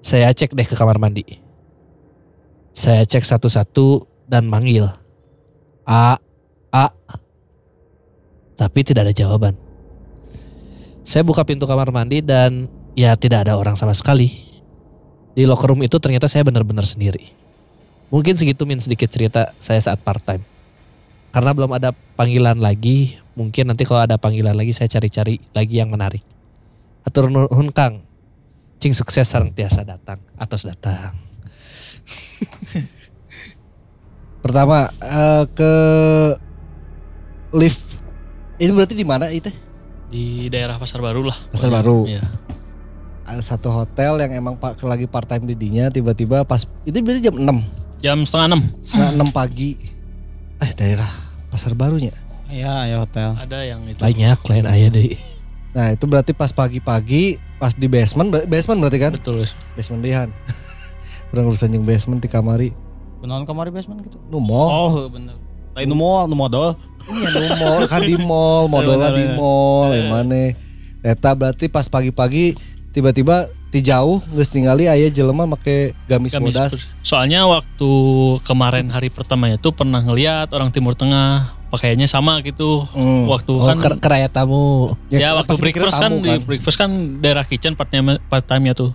saya cek deh ke kamar mandi. Saya cek satu-satu dan manggil. A, A. Tapi tidak ada jawaban. Saya buka pintu kamar mandi dan ya tidak ada orang sama sekali. Di locker room itu ternyata saya benar-benar sendiri. Mungkin segitu min sedikit cerita saya saat part time. Karena belum ada panggilan lagi, mungkin nanti kalau ada panggilan lagi saya cari-cari lagi yang menarik. Atur nuhun Kang. Cing sukses sarang tiasa datang. Atos datang. [LAUGHS] Pertama eh, ke lift itu berarti di mana itu? Di daerah Pasar Baru lah. Pasar. Baru. Iya. Ada satu hotel yang emang lagi part time didinya tiba-tiba pas itu berarti jam 6 Jam setengah enam setengah 6 pagi eh daerah pasar barunya Iya, ya hotel. ada yang itu. Banyak lain ayah deh. nah itu berarti pas pagi-pagi pas di basement basement berarti kan Betul basement lihan [LAUGHS] orang urusan yang basement di kamari Benawan kamar di basement gitu. nu mall Oh, bener. Lain nu mall, nu modal. Iya nu mall kan di mall, [LAUGHS] modalnya di mall, emane. Eta berarti pas pagi-pagi tiba-tiba di jauh geus ningali aya jelema make gamis, Gamis bodas. Soalnya waktu kemarin hari pertama itu pernah ngeliat orang Timur Tengah pakaiannya sama gitu. Hmm. Waktu Oh, kan ker keraya tamu. ya, waktu pasti mikirnya breakfast kan, tamu di breakfast kan daerah kitchen part time part time-nya tuh.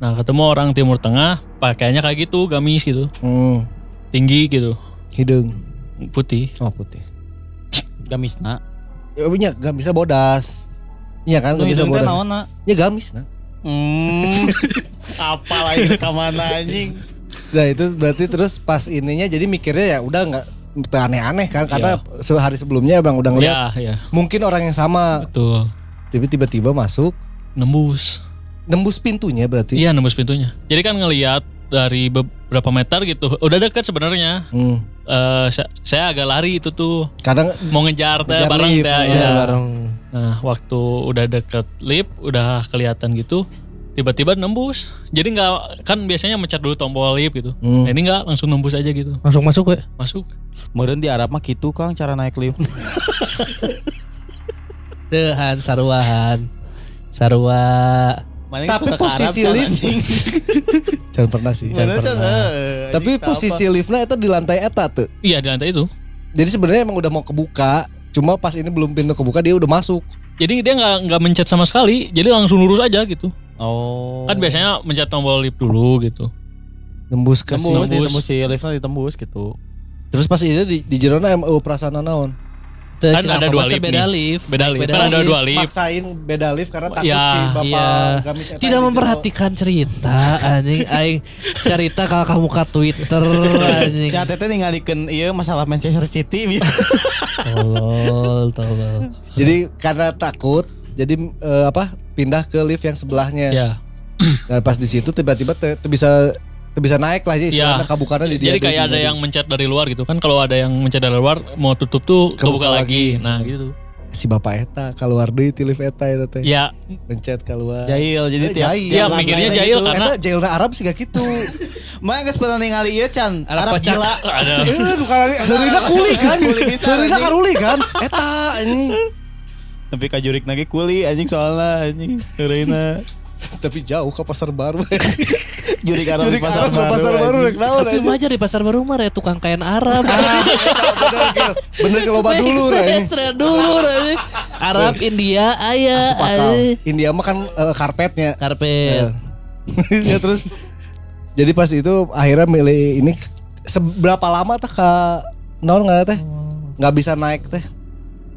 Nah, ketemu orang Timur Tengah pakaiannya kayak gitu, gamis gitu. Hmm, Tinggi gitu, hidung. putih. Oh putih. Gamisna. Ya punya gamisnya bodas. Iya kan gamisnya teh bodas. naonna? Ya gamis nah. Hmm. [LAUGHS] Apa lagi rekaman anjing? Nah itu berarti terus pas ininya jadi mikirnya ya udah nggak aneh-aneh kan karena sehari sebelumnya bang udah ngeliat Ya, ya, mungkin orang yang sama betul. tapi tiba-tiba masuk Nembus. Nembus pintunya berarti. Iya, nembus pintunya. Jadi kan ngelihat dari beberapa meter gitu, udah deket sebenarnya. Hmm. Eh, saya, saya agak lari itu tuh Kadang mau ngejar teh bareng lift, teh iya, ya. bareng. Nah, waktu udah deket lift udah kelihatan gitu, tiba-tiba nembus. Jadi nggak kan biasanya mencet dulu tombol lift gitu. Hmm. Nah, ini nggak langsung nembus aja gitu. Langsung masuk we. Masuk. Meureun di Arab mah kitu Kang cara naik lift. [LAUGHS] Dehan saruahan. Sarua. Mana Tapi Arab, posisi can, lift- jangan [LAUGHS] pernah sih. Mana, can, pernah. eh, Tapi posisi apa? liftnya itu di lantai eta tuh. Iya di lantai itu. Jadi sebenarnya emang udah mau kebuka, cuma pas ini belum pintu kebuka dia udah masuk. Jadi dia nggak nggak mencet sama sekali, jadi langsung lurus aja gitu. Oh. Kan biasanya mencet tombol lift dulu gitu. Nembus ke tembus, ditembus si liftnya ditembus gitu. Terus pas itu di, di jerona MU perasaan naon? Teu Kan si ada dua lift beda lift. Beda lift. Kan ada dua lift. Maksain beda lift karena takut Ya, si bapak iya. gamis eta Tidak jero. memperhatikan cerita anjing aing cerita kalau kamu ke Twitter anjing. Si Atete ningalikeun ieu masalah Manchester City. Tolol, tolol. Jadi karena takut, jadi eh, apa? Pindah ke lift yang sebelahnya. Ya. Dan pas di situ tiba-tiba bisa bisa naik lah jadi istilahnya Ya. kabukannya di dia. Jadi kayak ada yang mencet dari luar gitu kan. Kalau ada yang mencet dari luar mau tutup tuh Kebuka kebuka, lagi. lagi. Nah, gitu. si bapak eta keluar deui ti lift eta eta teh. Ya, Mencet keluar. Jahil jadi Eh, tiap jahil. Iya, tiap mikirnya lantai jahil gitu. karena- Eta jailna Arab sih gak gitu. [LAUGHS] Mah geus pernah ningali ieu can. Arab Arab pecah. gila. [LAUGHS] ada Eh, bukan Heurina kuli kan. Kuli bisa, Heurina anjing. karuli kan. Eta ini. Tapi kajurik lagi kuli anjing soalnya anjing. Heureuina. Tapi jauh ke pasar baru. [LAUGHS] Arab Jurik di pasar Arab ke pasar baru rek naon Tapi aja di pasar baru mah ya tukang kain Arab. Ah, bener ke loba dulu Make ini. sense, Re, dulu Re. Arab India aya. India mah kan eh, karpetnya. karpet. [LAUGHS] ya terus jadi pas itu akhirnya milih ini seberapa lama teh ke non nggak teh nggak bisa naik teh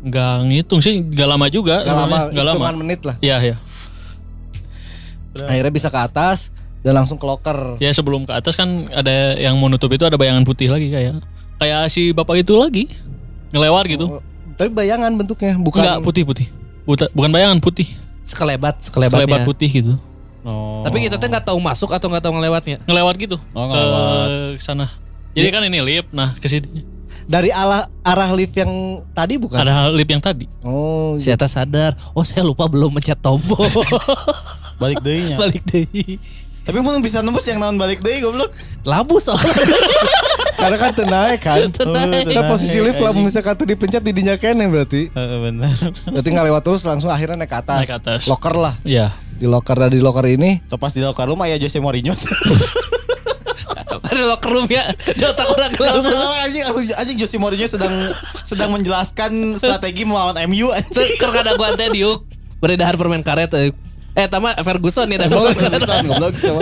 nggak ngitung sih, nggak lama juga. nggak lama. Nggak lama. menit lah Iya, iya. Akhirnya bisa ke atas dan langsung ke locker Ya sebelum ke atas kan ada yang mau nutup itu ada bayangan putih lagi kayak kayak si bapak itu lagi ngelewat gitu. Oh, tapi bayangan bentuknya bukan Enggak putih-putih. Buta- Bukan bayangan putih, Sekelebat, lebat sekelebatnya. putih gitu. Oh. Tapi kita tuh nggak tahu masuk atau nggak tahu ngelewatnya. Ngelewat gitu Oh, ngelewat. ke sana. Jadi kan ini lift, nah ke sini dari arah arah lift yang tadi bukan ada lift yang tadi. oh Si Eta sadar, oh saya lupa belum mencet tombol. [LAUGHS] balik deui nya. [LAUGHS] Balik deh. Tapi mun bisa nembus yang naon balik deui goblok. Labu soalnya. [LAUGHS] karena kan tenaik kan Tenaik. kan posisi lift lah misalkan tuh dipencet di dinya kene berarti Heeh benar. berarti nggak lewat terus langsung akhirnya naik ke atas, Naik ke atas. locker lah Iya. di locker dari locker ini Topas di locker room aya Jose Mourinho. [LAUGHS] Ada locker room ya. Di otak orang langsung. anjing langsung anjing Jose Mourinho sedang sedang menjelaskan strategi melawan MU anjing. Keur kada gua teh diuk. Beredar permen karet. Eh. Tama Ferguson ya dah karet. goblok sama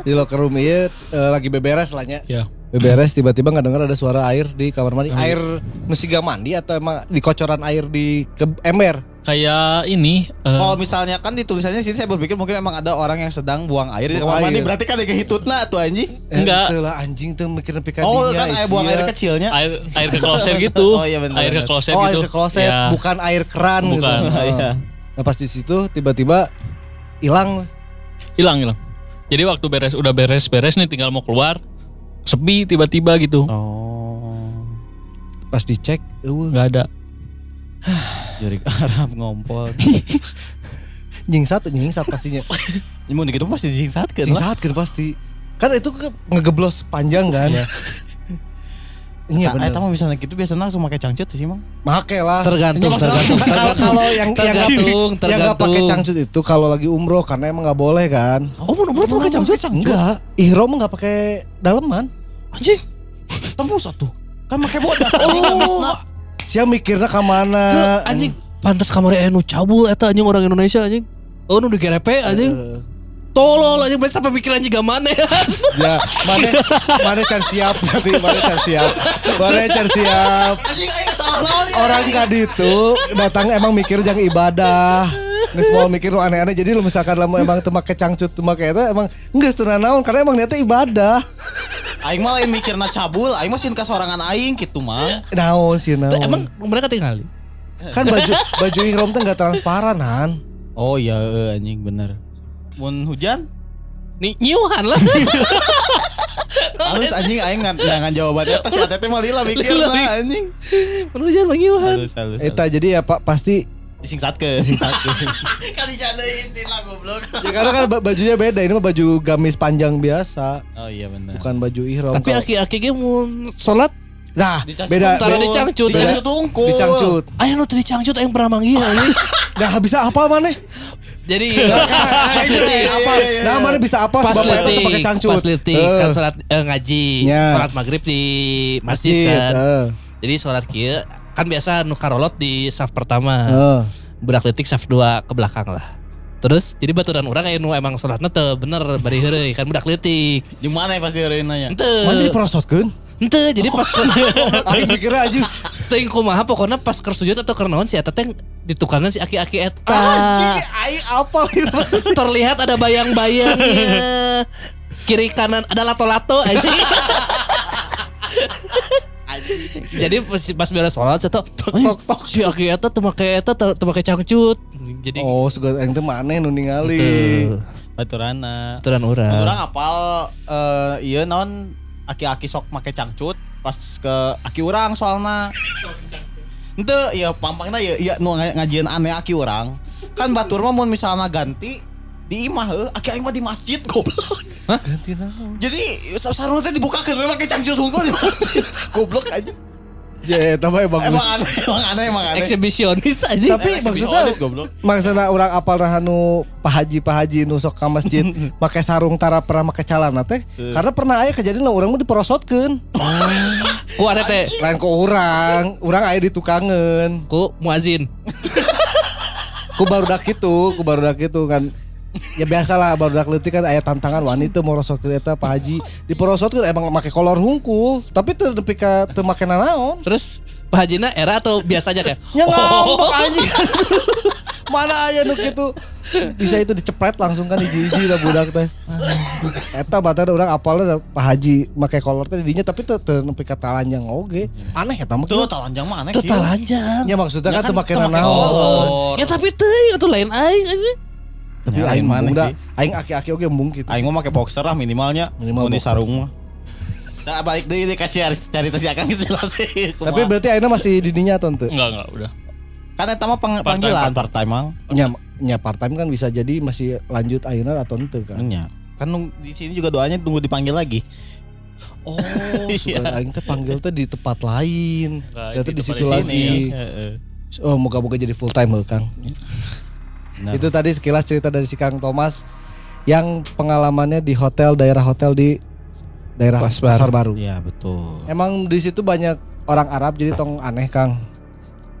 di locker room iya eh, lagi beberes lah nya Ya. beberes tiba-tiba nggak dengar ada suara air di kamar mandi air nusiga mandi atau emang di kocoran air di ke ember Kayak ini eh, Kalau misalnya kan di tulisannya sini saya berpikir mungkin emang ada orang yang sedang buang air di kamar mandi berarti kan ada hitutna tuh anjing. Eh, Enggak. itulah anjing tuh mikirin pikadinya Oh kan air buang air kecilnya. air air ke kloset [LAUGHS] gitu. Oh, iya benar, air ke kloset oh gitu. air ke kloset Ya. bukan air keran gitu Bukan. Iya. nah pas di situ tiba-tiba hilang Hilang hilang. Jadi waktu beres udah beres-beres nih tinggal mau keluar sepi tiba-tiba gitu. Oh. pas dicek eueuh nggak ada. [SIGHS] Jurik Arab ngompol. [LAUGHS] nyingsat nyingsat pastinya Mun gitu pasti lah. nyingsat kan pasti kan itu ke- ngegeblos panjang kan [LAUGHS] Iya. Nah, bener. eta mah bisa gitu biasanya langsung pakai cangcut sih, Mang. Make lah. Tergantung, Kalau- tergantung, kalau- tergantung. Kalau yang yang nggak- Tergantung, yang nggak pakai tergantung. cangcut itu kalau lagi umroh karena emang nggak boleh kan. Oh, umur tuh pakai cangcut? Enggak, ihrom nggak pakai daleman. Anjing. Tembus atuh. Kan pakai bodas. Oh. Sia mikirnya ke mana? Anjing. Pantas kamarnya anu cabul eta anjing orang Indonesia anjing. Oh, nu digerepe anjing. Eh, Tolol sampai pikir anjing gak mana [LAUGHS] ya. Ya, mana mana can siap nanti mana can siap. Mana can siap. Anjing aing salah naon ya. Orang nggak itu datang emang mikir jangan ibadah. Nggak mau mikir nu aneh-aneh jadi lu misalkan lamun emang teu make cangcut teu make eta emang geus teu naon karena emang niatnya ibadah. Aing mah lain mikirna cabul, aing mah sieun kasorangan aing gitu, Mang. Naon sih naon. Emang mereka tinggal kan baju baju ihrom teh enggak transparanan. Oh iya, eh, anjing bener. Mun hujan, Nih nyuhan lah. [LAUGHS] halus anjing aing ngan jangan jawaban eta si Atete mah lila Lila, mikirna anjing. Penuhian bang nyuhan. Halus halus. Eta jadi ya Pak pasti Disengsatkeun. [LAUGHS] Disengsatkeun. [LAUGHS] Kan dicandain tina goblok. ya karena kan ba- bajunya beda ini mah baju gamis panjang biasa Oh iya bener. bukan baju ihrom. Tapi aki-aki ge mun salat nah beda beda- di cangcut. Dicangcut unggul. dicangcut. aya nu teu dicangcut aing pernah manggil. Nah bisa apa mana? Jadi apa? Nah mana bisa apa? pas Sebab Bapak itu pakai cangcut. pas litik Eh, kan salat eh, ngaji, salat maghrib di masjid, masjid. kan. eh, Jadi salat kieu kan biasa nu karolot di saf pertama. eh. Budak litik saf 2 ke belakang lah. Terus jadi baturan orang aya nu emang salatna teu bener bari heureuy kan budak litik. Di mana ya pasti hari nanya? Henteu. Mana diperosotkeun? Henteu, jadi pas ke Aing mikirnya aja. teuing kumaha pokona pas keur sujud atau keur naon si eta teh ditukangan si aki-aki eta. Anjing, aing apal. [LAUGHS] Terlihat ada bayang-bayangnya. Kiri kanan ada lato-lato aja. Jadi pas, pas beres sholat saya tuh tok, tok. si Aki eta teu make eta teu teu make cangcut. Jadi Oh, suka aing teh maneh nu ningali. Betul. Baturana. Aturan urang. Orang apal eh iya naon aki-aki sok make cangcut pas ke aki urang soalna. Ente iya pampangna ya iya nu nga- ngajian aneh aki urang. Kan batur mah mun misalnya ganti di imah heuh, aki aing mah di masjid goblok. Ganti naon? Jadi sarung teh dibukakeun we make cangcut di masjid. Goblok aja. Ya, eta mah bagus. Emang aneh, emang aneh, emang aneh. Eksibisionis aja. Tapi Eh, maksudnya maksudnya orang apal nah nu pahaji pahaji nu sok ka masjid [LAUGHS] make sarung tara pernah make calana teh karena pernah aya kejadian urang mah diperosotkeun [LAUGHS] Ku ada teh lain ku urang urang aya ditukangen ku muazin. ku barudak kitu ku barudak kitu kan ya biasalah barudak leutik kan aya tantangan wanita mau rosotkeun eta pahaji diperosotkeun emang make kolor hungkul tapi teu nepi ka teu make nanaon Terus Pak Hajina era atau biasa aja kayak nya ngambek anjing [LAUGHS] mana aya nu kitu bisa itu dicepret langsung kan hiji-hiji lah budak teh eta batar orang apalnya Pak Haji make kolor teh didinya tapi teu teu nepi ka talanjang oge aneh eta mah Tuh talanjang mah aneh. Tuh kieu. talanjang. ya maksudnya Ya kan kan teu make nanaon. Ya tapi teh itu lain aing aja. Tapi Ya, aing mana muda sih? aing aki-aki oge embung gitu Aing mah make boxer lah minimalnya. Minimal Mun di boxer. sarung mah. Nah, balik deui dikasih harus cari tes akang teh. tapi berarti aina masih didinya atau teu Enggak, enggak, udah. kan eta mah pang- panggilan part-time. part time mang. nya nya part time kan bisa jadi masih lanjut ayeuna atau teu kan Nya. Kan nung- di sini juga doanya tunggu dipanggil lagi. oh suka aing teh panggil teh di tempat lain ternyata di situ lagi Heeh. oh moga-moga jadi full time Kang [LAUGHS] Nah. Itu tadi sekilas cerita dari si Kang Thomas yang pengalamannya di hotel daerah hotel di daerah Pasar. Pasar Baru. Iya betul. Emang di situ banyak orang Arab jadi tong aneh Kang.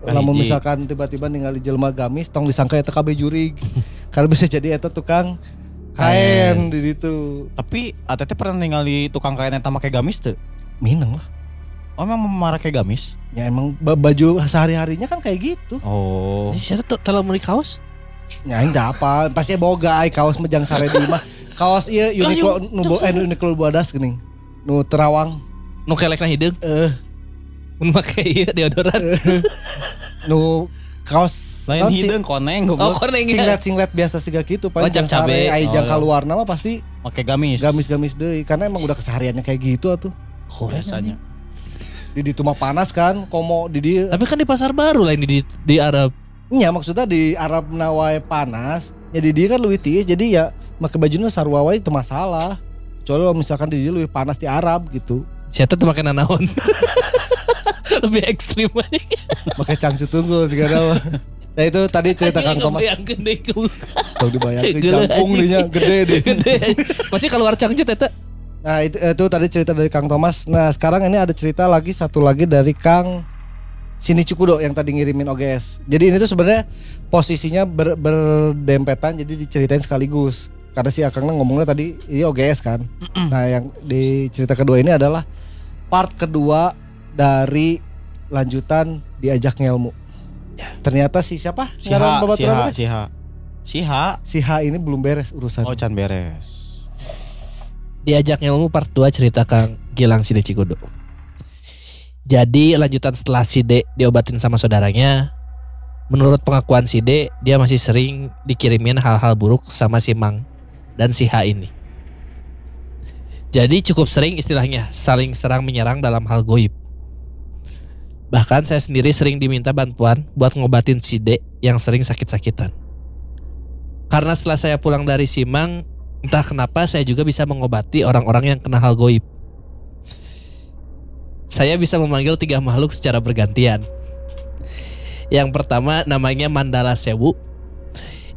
Namun Kahiji. misalkan tiba-tiba ningali jelma gamis tong disangka eta kabeh jurig. [LAUGHS] Karena bisa jadi eta tukang kain di situ. Tapi ATT pernah ningali tukang kain eta make gamis teu? Mineng lah. Oh memang make gamis? Ya emang ba- baju sehari-harinya kan kayak gitu. Oh. Siapa tuh telah kaos? Ya enggak apa, pasti boga ai kaos mejang sare di imah. Kaos ieu Uniqlo nu bo- eh Uniqlo Buadas geuning. Nu terawang. Nu kelekna hideung. Eh Mun make ieu deodoran. [LAUGHS] nu kaos Lain hidung koneng Oh, koneng singlet singlet biasa siga gitu paling jang cabe. sare ai Oh, jang iya. keluar nama pasti Make gamis. gamis-gamis deui karena emang udah kesehariannya kayak gitu atuh Keren biasanya. di di mah panas kan komo di dia Tapi kan di pasar baru lain di di Arab. Nya maksudnya di Arab nawai panas ya di dia kan lebih tiis jadi ya make bajunya sarwa wae itu masalah kecuali kalau misalkan di dia lebih panas di Arab gitu Saya tuh makan nanaon. [LAUGHS] Lebih ekstrim aja. Pakai cangcut tunggu segala. Nah itu tadi cerita Kang Thomas. Yang gede dibayangkeun Gila, cangkung dinya gede deh. Gede. Pasti keluar cangcut eta. Nah itu, itu tadi cerita dari Kang Thomas. Nah sekarang ini ada cerita lagi satu lagi dari Kang Sini Cukudo yang tadi ngirimin OGS. Jadi ini tuh sebenarnya posisinya ber- berdempetan jadi diceritain sekaligus. Karena si Akang ngomongnya tadi ini OGS kan. nah yang di cerita kedua ini adalah part kedua dari lanjutan diajak ngelmu. Ternyata si siapa? Siha, Ngaran babaturan siha, siha. Siha. Si H ini belum beres urusan. Oh, can beres. Diajak ilmu part 2 cerita Kang Gilang Side Cikudo. Jadi lanjutan setelah Side diobatin sama saudaranya, menurut pengakuan Side, dia masih sering dikirimin hal-hal buruk sama si Mang dan si H ini. Jadi cukup sering istilahnya saling serang menyerang dalam hal goib. Bahkan saya sendiri sering diminta bantuan buat ngobatin Side yang sering sakit-sakitan. Karena setelah saya pulang dari Simang, entah kenapa saya juga bisa mengobati orang-orang yang kena hal goib. Saya bisa memanggil tiga makhluk secara bergantian. Yang pertama namanya Mandala Sewu,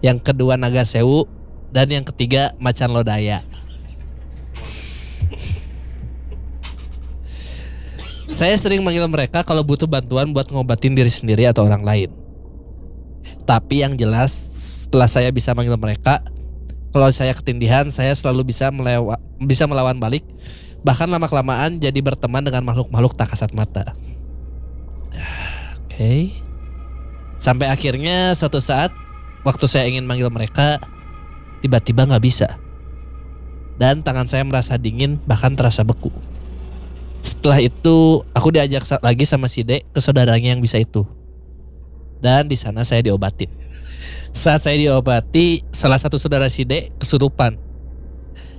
yang kedua Naga Sewu, dan yang ketiga Macan Lodaya. Saya sering manggil mereka kalau butuh bantuan buat ngobatin diri sendiri atau orang lain. Tapi yang jelas setelah saya bisa manggil mereka, kalau saya ketindihan, saya selalu bisa melewa, bisa melawan balik. Bahkan lama kelamaan jadi berteman dengan makhluk-makhluk tak kasat mata. [SIGHS] Oke. Sampai akhirnya suatu saat waktu saya ingin manggil mereka, tiba-tiba nggak bisa. Dan tangan saya merasa dingin bahkan terasa beku. Setelah itu aku diajak lagi sama si Dek ke saudaranya yang bisa itu. Dan di sana saya diobatin. Saat saya diobati, salah satu saudara si Dek kesurupan.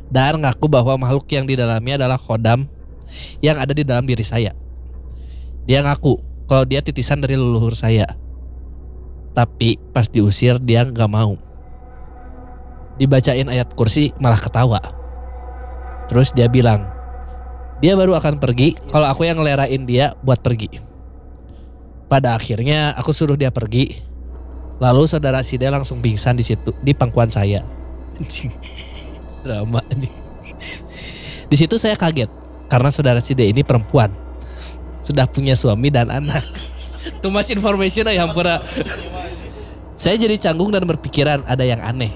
Dan ngaku bahwa makhluk yang di dalamnya adalah khodam yang ada di dalam diri saya. Dia ngaku kalau dia titisan dari leluhur saya. Tapi pas diusir dia nggak mau. Dibacain ayat kursi malah ketawa. Terus dia bilang, dia baru akan pergi kalau aku yang ngelerain dia buat pergi. Pada akhirnya aku suruh dia pergi. Lalu saudara Side langsung pingsan di situ di pangkuan saya. Drama anjing. Di situ saya kaget karena saudara Side ini perempuan. Sudah punya suami dan anak. [LAUGHS] Too much information ya hampura. Saya jadi canggung dan berpikiran ada yang aneh.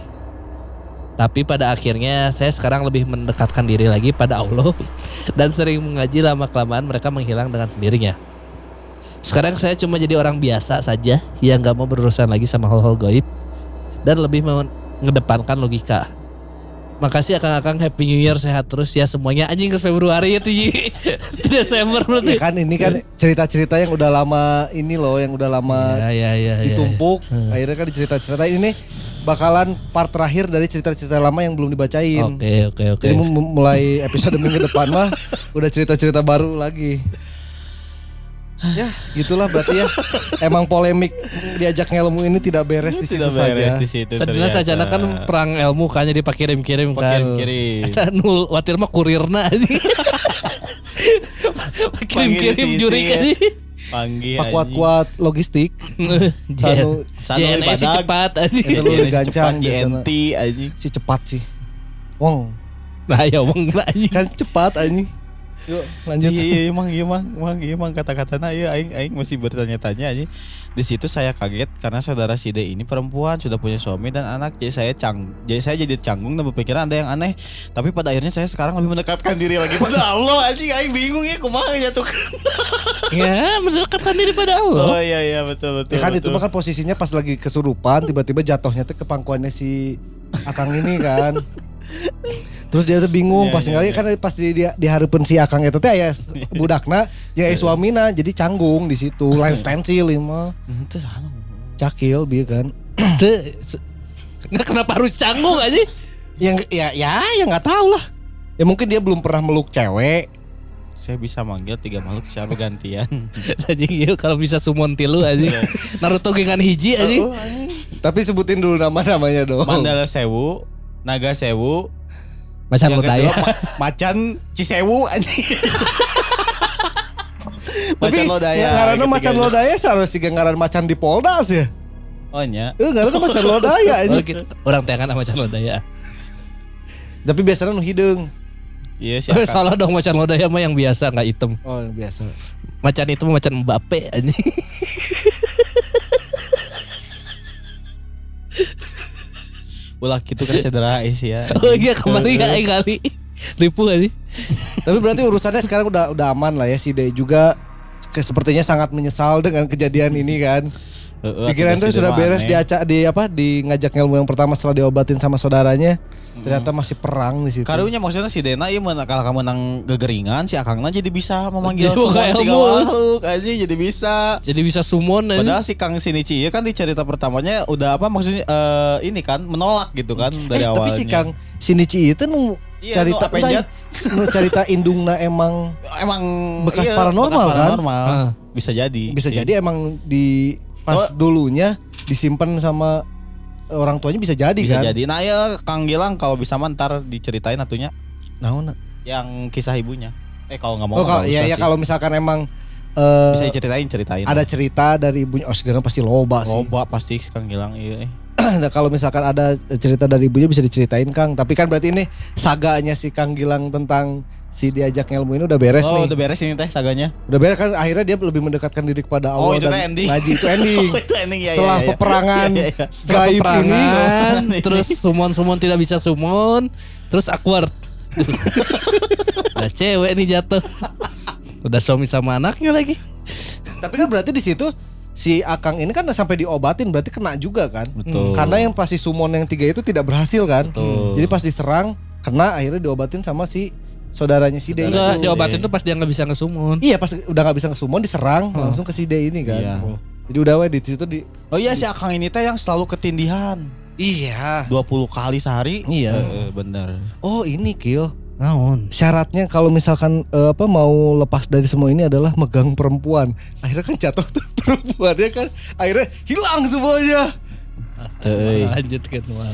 Tapi pada akhirnya saya sekarang lebih mendekatkan diri lagi pada Allah [LAUGHS] dan sering mengaji lama kelamaan mereka menghilang dengan sendirinya. Sekarang saya cuma jadi orang biasa saja yang nggak mau berurusan lagi sama hal-hal gaib dan lebih mengedepankan logika. Makasih akang-akang Happy New Year sehat terus ya semuanya anjing ke Februari [LAUGHS] ya tuh Ji. Desember Ya berarti. kan ini kan cerita-cerita yang udah lama ini loh yang udah lama Ya ya ya. ya, ditumpuk. Akhirnya kan cerita-cerita ini bakalan part terakhir dari cerita-cerita lama yang belum ya. dibacain. Oke oke oke. Jadi mem- mulai episode minggu depan mah udah cerita-cerita baru lagi. Ya gitulah berarti ya Emang polemik diajak ngelmu ini tidak beres di situ Tidak saja di situ Tadinya ternyata. saja kan perang ilmu kan jadi pak kirim-kirim kan. Kirim-kirim. Eta [LAUGHS] nul watir mah kurirna anjing. [LAUGHS] Pak kirim-kirim Panggil si juri isi. kan. Panggil Pak kuat-kuat logistik [LAUGHS] Sanu Sanu badag. cepat anjing. Itu lu gancang. GNT anjing. Si cepat sih Wong Nah ya wong lah anjing. Kan cepat anjing Yuk lanjut Iya iya emang iya emang emang iya emang kata-katanya iya aing aing masih bertanya-tanya aja. Di situ saya kaget karena saudara si D ini perempuan sudah punya suami dan anak jadi saya cang jadi saya jadi canggung dan berpikiran ada yang aneh. Tapi pada akhirnya saya sekarang lebih mendekatkan diri lagi pada [LAUGHS] Allah anjing aing bingung ya kumaha jatuhkan. [LAUGHS] Ya mendekatkan diri pada Allah. Oh iya iya betul betul. Ya kan itu betul. mah kan posisinya pas lagi kesurupan tiba-tiba jatuhnya tuh ke pangkuannya si Akang ini kan. [LAUGHS] Terus dia tuh bingung Iya, pas iya, ningali iya. kan pas di dia dihareupeun si Akang eta teh aya [LAUGHS] budakna jeung aya suamina jadi canggung di situ. [LAUGHS] Lain stensil. Hmm, Itu sana. Cakil bieu kan. [CLEARS THROAT] Nggak kenapa harus canggung aja? Yang ya ya ya nggak tahu lah. Ya mungkin dia belum pernah meluk cewek. Saya bisa manggil tiga makhluk secara [LAUGHS] bergantian. Anjing yuk kalau bisa summon tilu aja. Naruto gengan hiji aja. Oh. Tapi sebutin dulu nama-namanya dong. Mandala Sewu, Naga Sewu, Macan yang Lodaya. kedua ma- Macan Cisewu anjing. [LAUGHS] Tapi Macan lodaya. ngaranna gitu macan lodaya seharusnya sih ngaran macan di Poldas ya. Oh nya. Eh ngaranna macan lodaya Oh, ini. gitu. Orang tengan sama macan lodaya. Tapi biasanya nu hideung. Iya sih. [LAUGHS] Akang. Salah dong macan lodaya mah yang biasa nggak hitam. Oh yang biasa. Macan itu macan Mbappe anjing. [LAUGHS] Ulah gitu kan cedera [LAUGHS] is ya. Oh iya kemarin ya kali. Ripu aja. Tapi berarti urusannya sekarang udah udah aman lah ya si Dei juga ke- sepertinya sangat menyesal dengan kejadian ini kan. Pikiran tuh sudah beres di aca- di apa di ngajak ilmu yang pertama setelah diobatin sama saudaranya. Ternyata masih perang di situ. Karunya maksudnya si Dena ieu mun kalau kamu menang gegeringan si Akangna jadi bisa memanggil semua tiga ilmu. makhluk anjing jadi bisa. Jadi bisa summon aja. Padahal si Kang Shinichi ieu kan di cerita pertamanya udah apa maksudnya eh, ini kan menolak gitu kan dari eh, awalnya. tapi si Kang Shinichi itu nu Iya, cerita nu entah, cerita indungna emang emang Bekas iya, paranormal, bekas kan? paranormal. Ah. Bisa jadi. bisa sih. jadi emang di pas Oh. dulunya disimpan sama orang tuanya bisa jadi bisa kan. jadi. Nah ya Kang Gilang kalau bisa mah ntar diceritain atunya Naon? yang kisah ibunya. Eh kalau nggak mau Oh, kalau ya ya kalau misalkan emang eh, bisa diceritain ceritain. ada cerita dari ibunya oh sekarang pasti loba sih. Loba pasti Kang Gilang iya. eh. [CLEARS THROAT] Nah, kalau misalkan ada cerita dari ibunya bisa diceritain Kang. Tapi kan berarti ini saganya si Kang Gilang tentang si diajak ilmu ini udah beres Oh nih. udah beres ini teh saganya. Udah beres kan akhirnya dia lebih mendekatkan diri kepada Oh, Allah itu teh dan ending. ngaji itu [LAUGHS] ending. Oh, itu ending ya. Setelah ya, ya. peperangan Iya, iya, iya. Setelah gaib ini peperangan, ini. [LAUGHS] terus summon-summon tidak bisa summon, terus awkward. [LAUGHS] Udah cewek nih jatuh. Udah suami sama anaknya lagi. Tapi kan berarti di situ si Akang ini kan sampai diobatin berarti kena juga kan? Betul. Karena yang pasti summon yang tiga itu tidak berhasil kan? Betul. Jadi pas diserang kena akhirnya diobatin sama si saudaranya si D. Enggak, diobatin tuh pas dia nggak bisa ngesummon. Iya pas udah nggak bisa ngesummon diserang langsung ke si D ini kan. Iya. Jadi udah weh di situ di Oh iya si Akang ini teh yang selalu ketindihan. Iya. 20 kali sehari. Iya. Eh, bener. Oh ini kill. Naon? Syaratnya kalau misalkan eh, apa mau lepas dari semua ini adalah megang perempuan. Akhirnya kan jatuh tuh [LAUGHS] perempuannya kan. Akhirnya hilang semuanya. Teu. Lanjut ke Noah.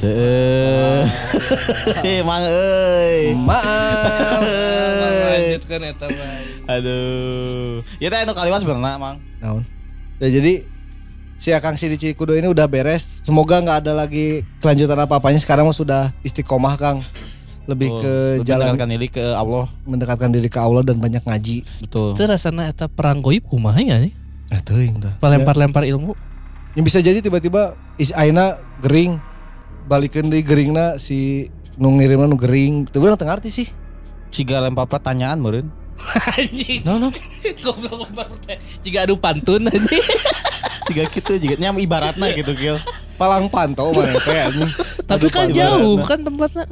Teu. Emang [LAUGHS] euy. Maaf. Lanjut kan eta bae. Aduh. Ya teh anu kaliwas berenang, Mang. Naon? Ya jadi si Akang Shinichi Kudo ini udah beres. Semoga nggak ada lagi kelanjutan apa-apanya. Sekarang mah sudah istiqomah Kang. Lebih Oh, ke lebih jalan mendekatkan diri ke Allah. mendekatkan diri ke Allah dan banyak ngaji. Betul. Itu rasanya eta perang goib kumaha ya nih? Eh teuing tah. Lempar-lempar ilmu. Yang bisa jadi tiba-tiba is aina gering balikeun deui geringna si nu ngirimna nu gering. Urang teu ngarti sih. Siga lempar pertanyaan meureun. [LAUGHS] Anjing. No no. Goblok lempar pertanyaan. Jika adu pantun anjing. [LAUGHS] Siga kitu jiga nya ibaratna gitu, Gil. Palang pantau mana [LAUGHS] teh. Tapi kan jauh kan tempatnya.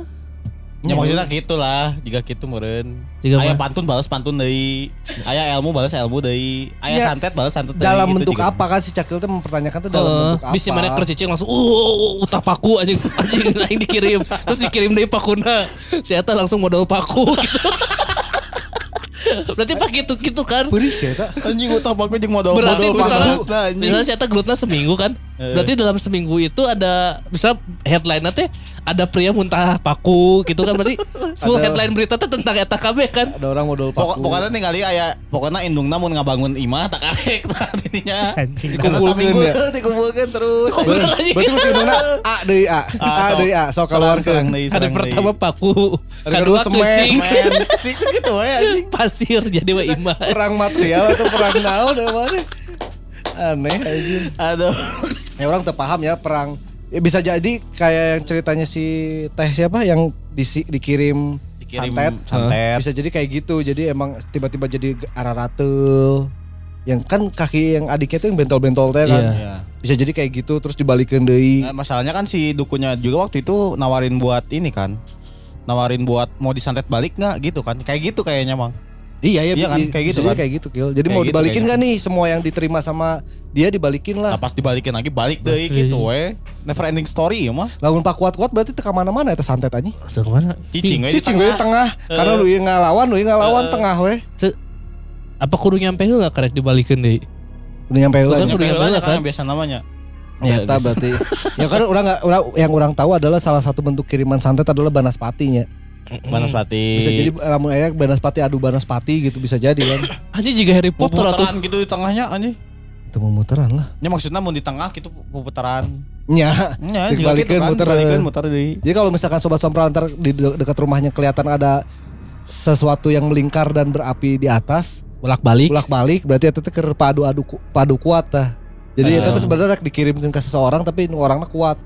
Ya maksudnya gitu lah, jika gitu meureun. Jiga Aya mah. pantun balas pantun deui. Aya ilmu balas ilmu deui. Aya Ya, santet balas santet deui. Dalam gitu bentuk juga. apa kan si Cakil tuh mempertanyakan tuh dalam Heeh, bentuk apa? bisa mana kercicing langsung uh utah paku anjing [LAUGHS] anjing [LAUGHS] lain dikirim terus dikirim dari pakuna si eta langsung modal paku [LAUGHS] gitu berarti pak gitu gitu kan Beuris ya tak? Anjing utah paku jeung modal berarti modal misalnya anjing. misalnya si eta gelutna seminggu kan berarti dalam seminggu itu ada bisa headline teh ada pria muntah paku gitu kan berarti [LAUGHS] full Ada- headline berita teh tentang eta kabeh kan Ada orang modal paku. pokoknya ningali aya pokoknya indungna mun ngabangun imah tak karek [LAUGHS] Dikumpulkeun saminggu ya? dikumpulkeun terus. Berarti mesti nuna A deui A. Ah, A deui A sok keluarkeun. deui, ada pertama paku Ada kedua semen. sih gitu we anjing. pasir jadi wa imah [LAUGHS] Perang material atau perang naon ya mana? Aneh aja. Aduh. Ya orang terpaham ya perang. Ya bisa jadi kayak yang ceritanya si Teh siapa yang disi, dikirim, Dikirim santet. santet. Bisa jadi kayak gitu. Jadi emang tiba-tiba jadi araratel. Yang kan kaki yang adiknya tuh yang bentol-bentol teh kan. Iya. Iya. Bisa jadi kayak gitu terus dibalikin deui. Nah, masalahnya kan si dukunya juga waktu itu nawarin buat ini kan. Nawarin buat mau disantet balik nggak gitu kan. Kayak gitu kayaknya, Mang. Iya ya Iya kan, bi- kayak gitu kan. kayak gitu Kil. Jadi Kayak mau gitu dibalikin kayaknya. gak nih semua yang diterima sama dia dibalikin Nah, lah. pas dibalikin lagi balik deh gitu we. Never ending story ya mah. Lamun pak kuat-kuat berarti teka mana-mana eta santet aja. Aduh, ke mana? Cicing we. di Cicing we tengah karena lu yang ngalawan, lu yang ngalawan Eh. tengah we. Apa kudu nyampe heula karek dibalikeun deui? Udah nyampe lah. kudu Nyampe heula heula kan biasa namanya. Ya, eta berarti. [LAUGHS] ya kan orang nggak orang yang orang tahu adalah salah satu bentuk kiriman santet adalah banaspatinya. Banaspati. Bisa jadi lamun aya Banaspati adu Banaspati gitu bisa jadi kan. [LAUGHS] Anjing juga Harry Potter atau gitu di tengahnya anjing. Itu mau muteran lah. Ya maksudnya mau di tengah gitu puputaran. Nya. Ya, juga Dibalikin, gitu kan, muter. dibalikin, muter di. Jadi kalau misalkan sobat sompral ntar di de- dekat rumahnya kelihatan ada sesuatu yang melingkar dan berapi di atas, bolak-balik. bolak-balik berarti itu teh keur padu adu padu kuat tah. Jadi itu Ah. tuh sebenarnya dikirimkan ke seseorang tapi orangnya kuat.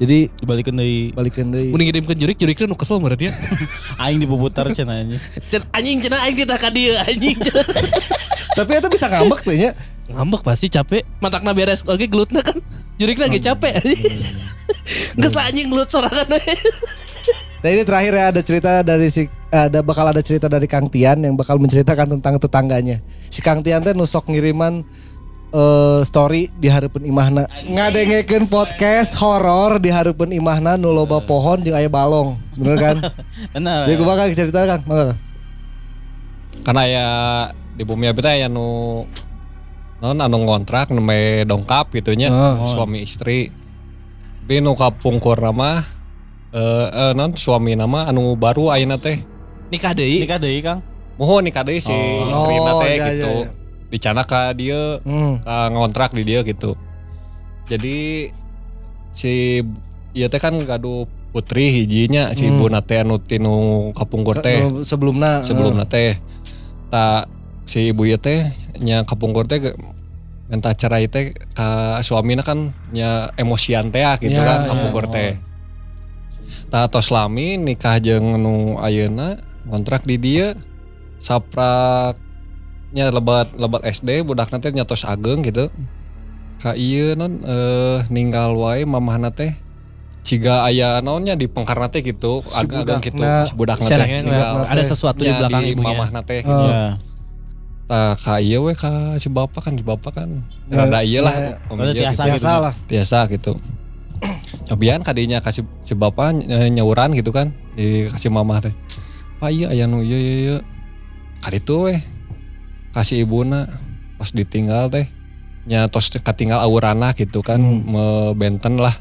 Jadi Dibalikin dari balikin deui. Mending ngirimkeun jurik, juriknya nu kesel berarti ya. [LAUGHS] aing dipuputar cenah anjing. Cen anjing cenah aing kita ka dieu anjing. [LAUGHS] Tapi itu bisa ngambek tuh nya. Ngambek pasti capek. Matakna beres oke gelutna kan. Jurikna ge capek anjing. Geus lah anjing gelut sorangan we. Nah ini terakhir ya ada cerita dari si ada bakal ada cerita dari Kang Tian yang bakal menceritakan tentang tetangganya. Si Kang Tian teh nusok ngiriman eh, story di hareupeun imahna. Ngadengekeun podcast horor di hareupeun imahna nu loba pohon jeung aya balong. Bener kan? [LAUGHS] Benar. Jadi gue bakal cerita Kang. Mangga. Kang. karena ya di bumi abdi teh aya nu non anu ngontrak nu me dongkap gitunya Oh. suami istri tapi nu kapungkur nama eh, eh, non suami nama anu baru ayeuna teh Nikah deui. Nikah deui Kang. mohon nikah deui si Oh. istrina Oh, teh iya, gitu iya, iya. Dicana ka dia Hmm. ka ngontrak di dia gitu jadi si ieu teh kan gaduh putri hijinya si Hmm. ibu teh anu tinu kapungkur teh Se- Sebelumna. sebelum teh tak si ibu ieu teh nya kapungkur teh minta cerai teh ka suamina kan nya emosian teh ah, gitu Ya, kan ya. kapungkur teh tak tos lami nikah jeung nu ayeuna kontrak di dia saprak nya lebat lebat SD budak teh nya tos ageng gitu ka ieu non eh, ninggal wae mamahna teh ciga aya naonnya di pengkarna teh gitu Si ageng-ageng gitu budakna- si teh yang ninggal ada sesuatu di belakang di ibunya. teh Oh. gitu. Ya. Tah ka ieu we ka si bapak kan si bapak kan Ya, rada ieu lah ya. ieu tiasa gitu. gitu. Biasa lah. biasa gitu. Cobian kadinya kasih si bapak ny- nyauran gitu kan dikasih mamah teh. Pak iya aya nu ieu ieu ieu. Kaditu we kasih ibuna pas ditinggal teh nya tos katinggal aurana gitu kan Hmm. mebenten lah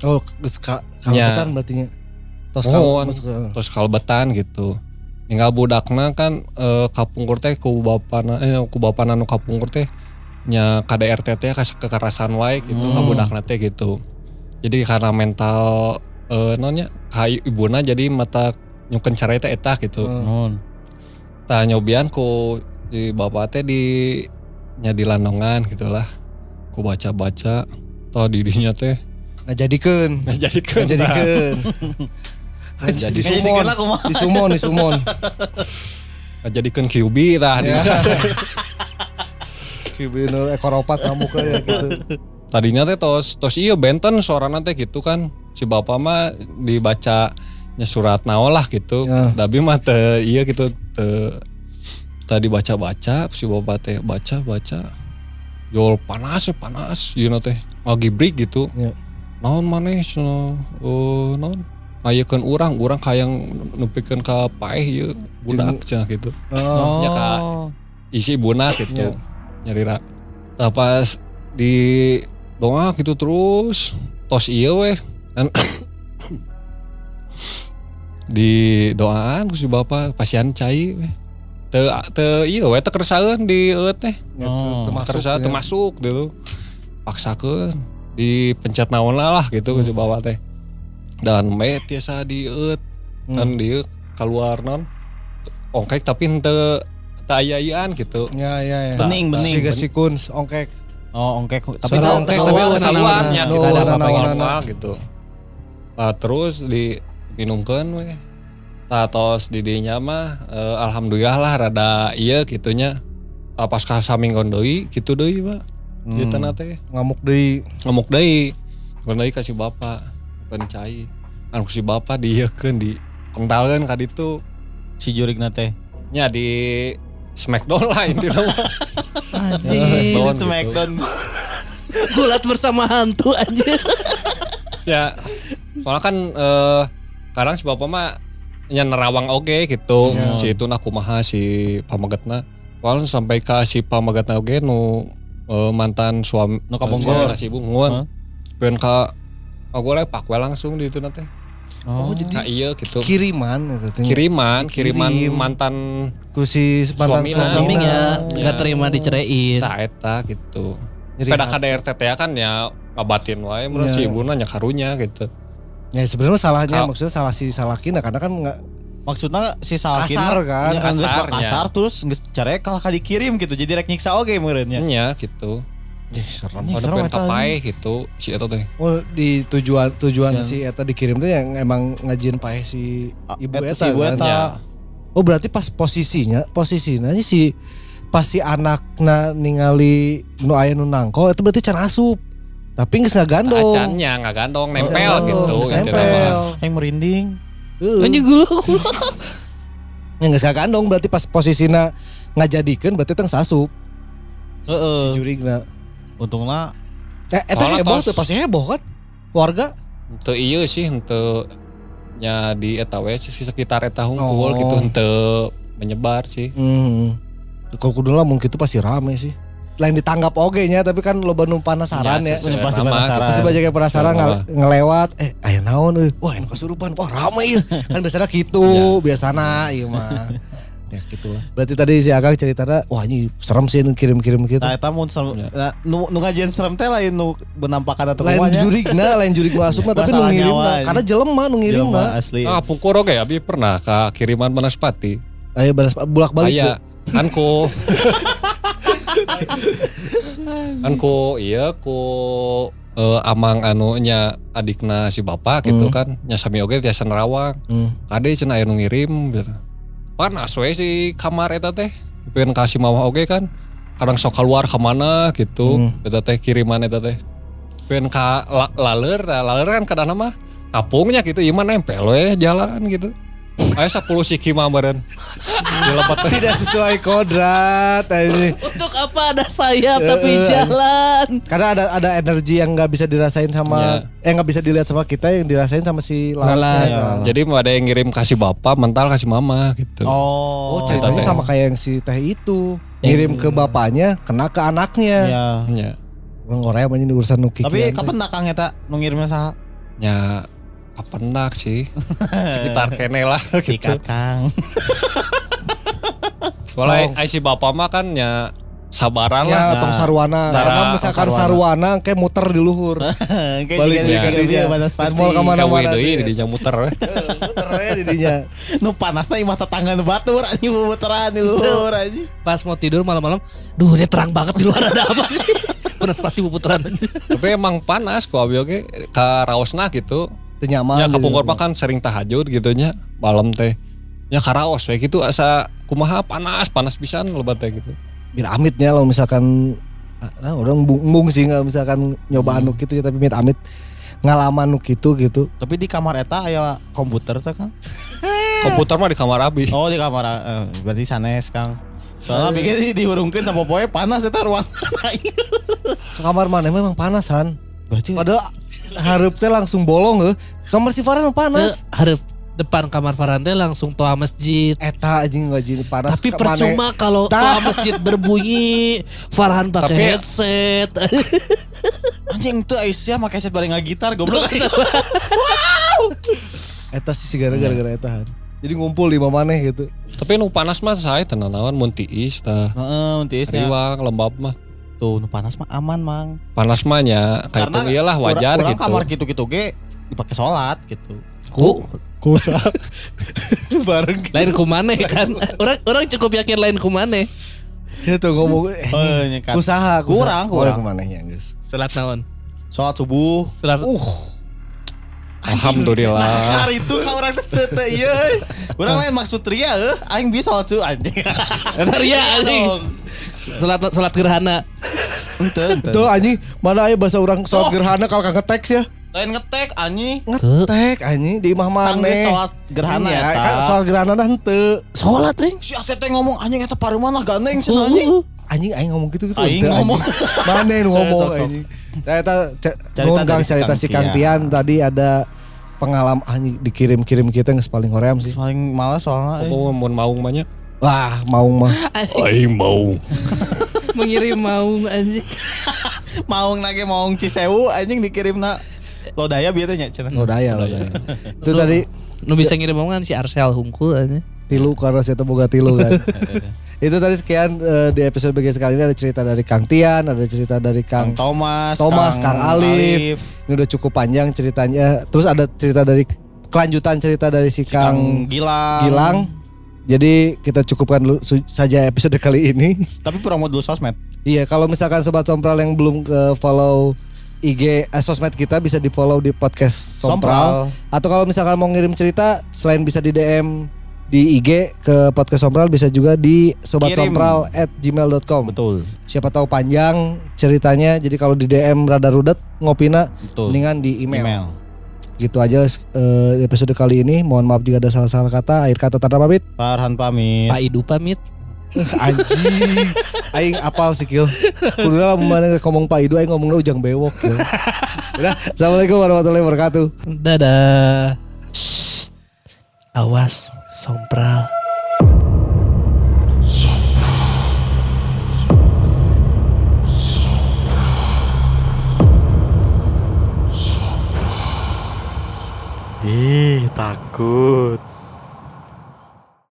Oh, ka Ya. kalbetan berarti nya. Tos kal- terus kalbetan gitu tinggal budakna kan eh, kapungkur teh ku bapana eh, ku bapana nu kapungkur teh nya KDRT teh kas kekerasan wae gitu Hmm. ka budakna teh gitu jadi karena mental eh nonnya ka ibuna jadi mata nyukeun cara teh eta gitu Hmm. Tah nyobian ku di bapak teh di nya di landongan gitulah ku baca-baca toh di dinya teh Ngajadikeun. ngajadikeun tah. Ngajadikeun. [LAUGHS] Jadi Di Kayak sumon. lah. Di sumon, di sumon. ngajadikeun QB tah di Ya. teh. [LAUGHS] Kibinu ekor opat ngamuk kayak gitu. tadinya teh tos tos iya benten suarana teh gitu kan si bapak mah dibaca surat naon lah gitu tapi mah teh iya gitu teh tadi baca baca si bapak teh baca baca. Jol panas ya panas iya teh lagi break gitu. Ya. naon maneh cenah oh naon? Ngayekeun urang urang hayang nepikeun ka paeh ieu budak cenah gitu. Oh. Ya, Kak. isi ibuna gitu nyarira. Nah, pas di doa gitu terus tos iya weh. Kan [COUGHS] di doaan ku si bapak pasien cai weh te te iya weh teu keresaeun di eut teh Ya, Oh, termasuk keresa ya. teu masuk dulu paksakeun di pencet naon lah gitu ku si bapak teh dan me tiasa di eut Hmm. dan di keluar non ongkek tapi henteu teu aya-ayaan gitu Ya, ya, ya. Bening, bening. Siga sikun, ongkek. Oh, ongkek. Tapi tahu- ongkek, tapi No, kita ada warna- apa warna- normal gitu Nah, terus diminumkan we Nah, tos di dinya mah eh, alhamdulillah lah rada iya gitunya Ah, pas ka saminggon deui kitu deui Pak Hmm. Kita teh Ngamuk deui. ngamuk deui ngamuk deui kasih bapak bukan cai anu si bapak dieukeun di kentalkeun ka ditu Si jurik nate. nya di smackdown lah intinya mah Anjing. Smackdown gitu. Smackdown. Gulat bersama hantu anjir. ya soalnya kan eh kadang si bapak mah nya nerawang oge gitu Ya. si itu nak kumaha si pamagetna soalnya sampai ka si pamagetna oge nu eh, mantan suami Nu kapungkur. suami si ibu nguan Hah? pengen ka aku le pak we langsung di itu nanti Oh, jadi Nah iya gitu. kiriman itu. Kiriman, kiriman Kirim. mantan ku si mantan Suamina. Suaminya Iya. nggak terima diceraiin. tak eta gitu. Pada hati. KDRT teh kan ya ngabatin wae menurut Iya. si ibu nanya karunya gitu. Ya sebenarnya salahnya Kal- maksudnya salah si Salakina karena kan nggak Maksudnya si Salkin Kasar kan, ya, geus mah kasarnya. kasar terus geus caranya kalau dikirim gitu jadi rek nyiksa oge meureunnya. Nya gitu. Ih, serem. Ada serem eta, gitu si eta teh. Oh di tujuan tujuan Yang- si Eta dikirim tuh yang emang ngajin paeh si ibu Eta Eta, si ibu kan? Eta. Ya. Oh berarti pas posisinya posisinya si pas si anakna ningali nu aya nu nangko itu berarti can asup. Tapi geus ngagandong. Acannya nggak gandong, nempel Nempel, gitu. nempel. mah. Yang merinding. Heeh. Anjing gue Ya geus ngagandong berarti pas posisinya ngajadikeun berarti teng sasup si Heeh. jurigna. Untungnya Eh eta Soalnya heboh tuh pasti heboh kan? Warga Henteu iya sih, henteu nya di eta we sih sekitar eta hungkul Oh. gitu henteu menyebar sih. Hmm. Kalau kudu lah mungkin itu pasti rame sih. Lain ditanggap oge nya tapi kan lo nu penasaran Ya, ya. pasti penasaran. Pasti banyak yang penasaran ngelewat eh aya naon euy. Wah, ini kesurupan. Wah, rame ya. kan biasanya gitu, Ya. biasana ieu mah. [LAUGHS] ya gitulah. Berarti tadi si Akang ceritanya wah ini serem sih nu kirim-kirim gitu. Nah, eta mun serem, Ya. nah, nu, nu ngajian serem teh lain nu benampakan atau lain jurigna, lain jurig nu asupna tapi nu ngirimna. Karena jelema nu ngirimna. asli. Ah, pungkur oke abi pernah ke kiriman Banaspati. Aya balas bolak-balik. Aya kan ku [LAUGHS] kan ku iya ku eh, amang anu nya adikna si bapak gitu Hmm. kan nya sami oge tiasa nerawang Hmm. kade cenah aya nu ngirim gitu. panas we si kamar eta teh pengen kasih mama oge kan kadang sok keluar ke mana gitu Hmm. eta teh kiriman eta teh pengen ka la, laler nah, laler kan kadang mah kapungnya gitu ieu mah nempel we jalan gitu aya 10 siki mah teh Tidak sesuai kodrat ini. Untuk apa ada sayap tapi Eh, jalan? Karena ada ada energi yang nggak bisa dirasain sama eh nggak bisa dilihat sama kita yang dirasain sama si Lalat. lalat. Ya. Jadi mau ada yang ngirim kasih bapak, mental kasih mama gitu. Oh, Oh, ceritanya Teh. sama kayak yang si teh itu. Ngirim ke bapaknya, kena ke anaknya. Ya. Ya, Orang Korea mah ini urusan nuki. Tapi kapan nak Kang eta nu ngirimnya saha? ya apa nak sih? Sekitar kene lah [LAUGHS] gitu. Sikat Kang. Soalnya ai si bapak mah kan ya sabaran Ya, lah. tong sarwana. Tara, Karena misalkan tong sarwana kayak muter di luhur. [LAUGHS] Kayak Balik juga di kayak dia batas pati. Semua kemana- Kawe mana-mana dia. di dinya muter [LAUGHS] muter aja di dinya. Nu panasna imah tetangga nu batur anjing muteran di luhur anjing. Pas mau tidur malam-malam, duh ini terang banget di luar ada apa sih? Penaspati puputaran. Tapi emang panas kok abi oge ka raosna gitu. Nyaman. Ya kapungkur mah kan sering tahajud gitu nya malam teh. Ya ka raos we gitu asa kumaha panas panas pisan lebat teh gitu. Mir amitnya lo misalkan nah, orang bung, bung sih nggak misalkan nyoba anu gitu ya tapi mit amit ngalaman nu gitu gitu. Tapi di kamar eta aya komputer teh Kang. [LAUGHS] Komputer mah di kamar abi. Oh di kamar eh, berarti sanes Kang. Soalnya bikin di dihurungkeun sama poe panas eta ruang. Ke kamar mana memang panasan. Berarti Padahal hareup teh langsung bolong heuh. Kamar si Farhan panas. Harap depan kamar Farante langsung toa masjid. Eta anjing ngajin panas. Tapi percuma kalau toa masjid berbunyi, Farhan pakai Tapi- headset. [LAUGHS] anjing teu Aisyah make headset bareng ngagitar goblok. [LAUGHS] Eta sih gara-gara gara eta. Han. Jadi ngumpul di mana gitu. Tapi nu panas mah saya tenan naon mun tiis tah. Heeh, untisnya. Riwang lembab mah. Tuh, nu panas mah aman, Mang. Panas mah nya kayak itu iyalah wajar urang gitu. kamar gitu-gitu ge dipakai sholat gitu. Ku, Kusa. [LAUGHS] Bareng. lain kumane kan. Orang orang cukup yakin lain kumane. Itu ngomong eh, Oh, nyekat. usaha Kurang, kurang. ke mana ya guys. Salat naon? Sholat subuh. Salat Uh, Alhamdulillah. Nah, hari itu ka urang teh teu teu ieu. Urang lain maksud ria heuh, aing bisa sholat subuh anjing. Ria anjing. Salat salat gerhana. Henteu, Tuh anjing mana aya bahasa orang sholat Oh. gerhana kalau kagak teks ya. Lain ngetek anjing. Ngetek anjing di imah maneh. sholat gerhana Iya, eta. kan sholat gerhana dah henteu. Salat teh. Si Ate teh ngomong anjing eta paruman lah gandeng cenah anjing. Anjing aing ngomong gitu gitu. Aing ngomong. Mana yang ngomong anjing. Saya [LAUGHS] eta ca- Cerita si cerita si Kang Tian tadi ada pengalaman anjing dikirim-kirim kita nggak paling hoream sih. Paling males soalnya. eh. Mau maung banyak. Wah, mau mah. [LAUGHS] Aing mau. [LAUGHS] Mengirim mau anjing. [LAUGHS] Maung nage maung Cisewu anjing dikirimna Lodaya biasanya cenah. Daya loh daya. [LAUGHS] Itu tadi Nu bisa ngirim omongan si Arsel hungkul aja. tilu karena saya boga tilu kan. [LAUGHS] itu tadi sekian eh, di episode bagian sekali ini ada cerita dari Kang Tian, ada cerita dari Kang Kang Thomas, Thomas, Kang Alif. Ini udah cukup panjang ceritanya. Terus ada cerita dari kelanjutan cerita dari si Kang Kang Gilang. Gilang. Jadi kita cukupkan dulu saja episode kali ini. [LAUGHS] Tapi promo dulu sosmed. Iya, kalau misalkan sobat Sompral yang belum ke follow IG eh, sosmed kita bisa di follow di podcast Sompral. Atau kalau misalkan mau ngirim cerita selain bisa di DM di IG ke podcast Sompral bisa juga di sobatsompral at gmail.com Betul. Siapa tahu panjang ceritanya jadi kalau di DM rada rudet ngopina Betul. mendingan di email. Email. Gitu aja eh, episode kali ini. Mohon maaf jika ada salah-salah kata. Akhir kata tanda pamit. Farhan pamit. Pak Idu pamit. [LAUGHS] Anjing. Aing apal sih Kil. Kudu lah mana ngomong Pak Idu aing ngomongnya ujang bewok Kil. Udah, Assalamualaikum warahmatullahi wabarakatuh. Dadah. Shh. Awas, sompral. Ih, takut.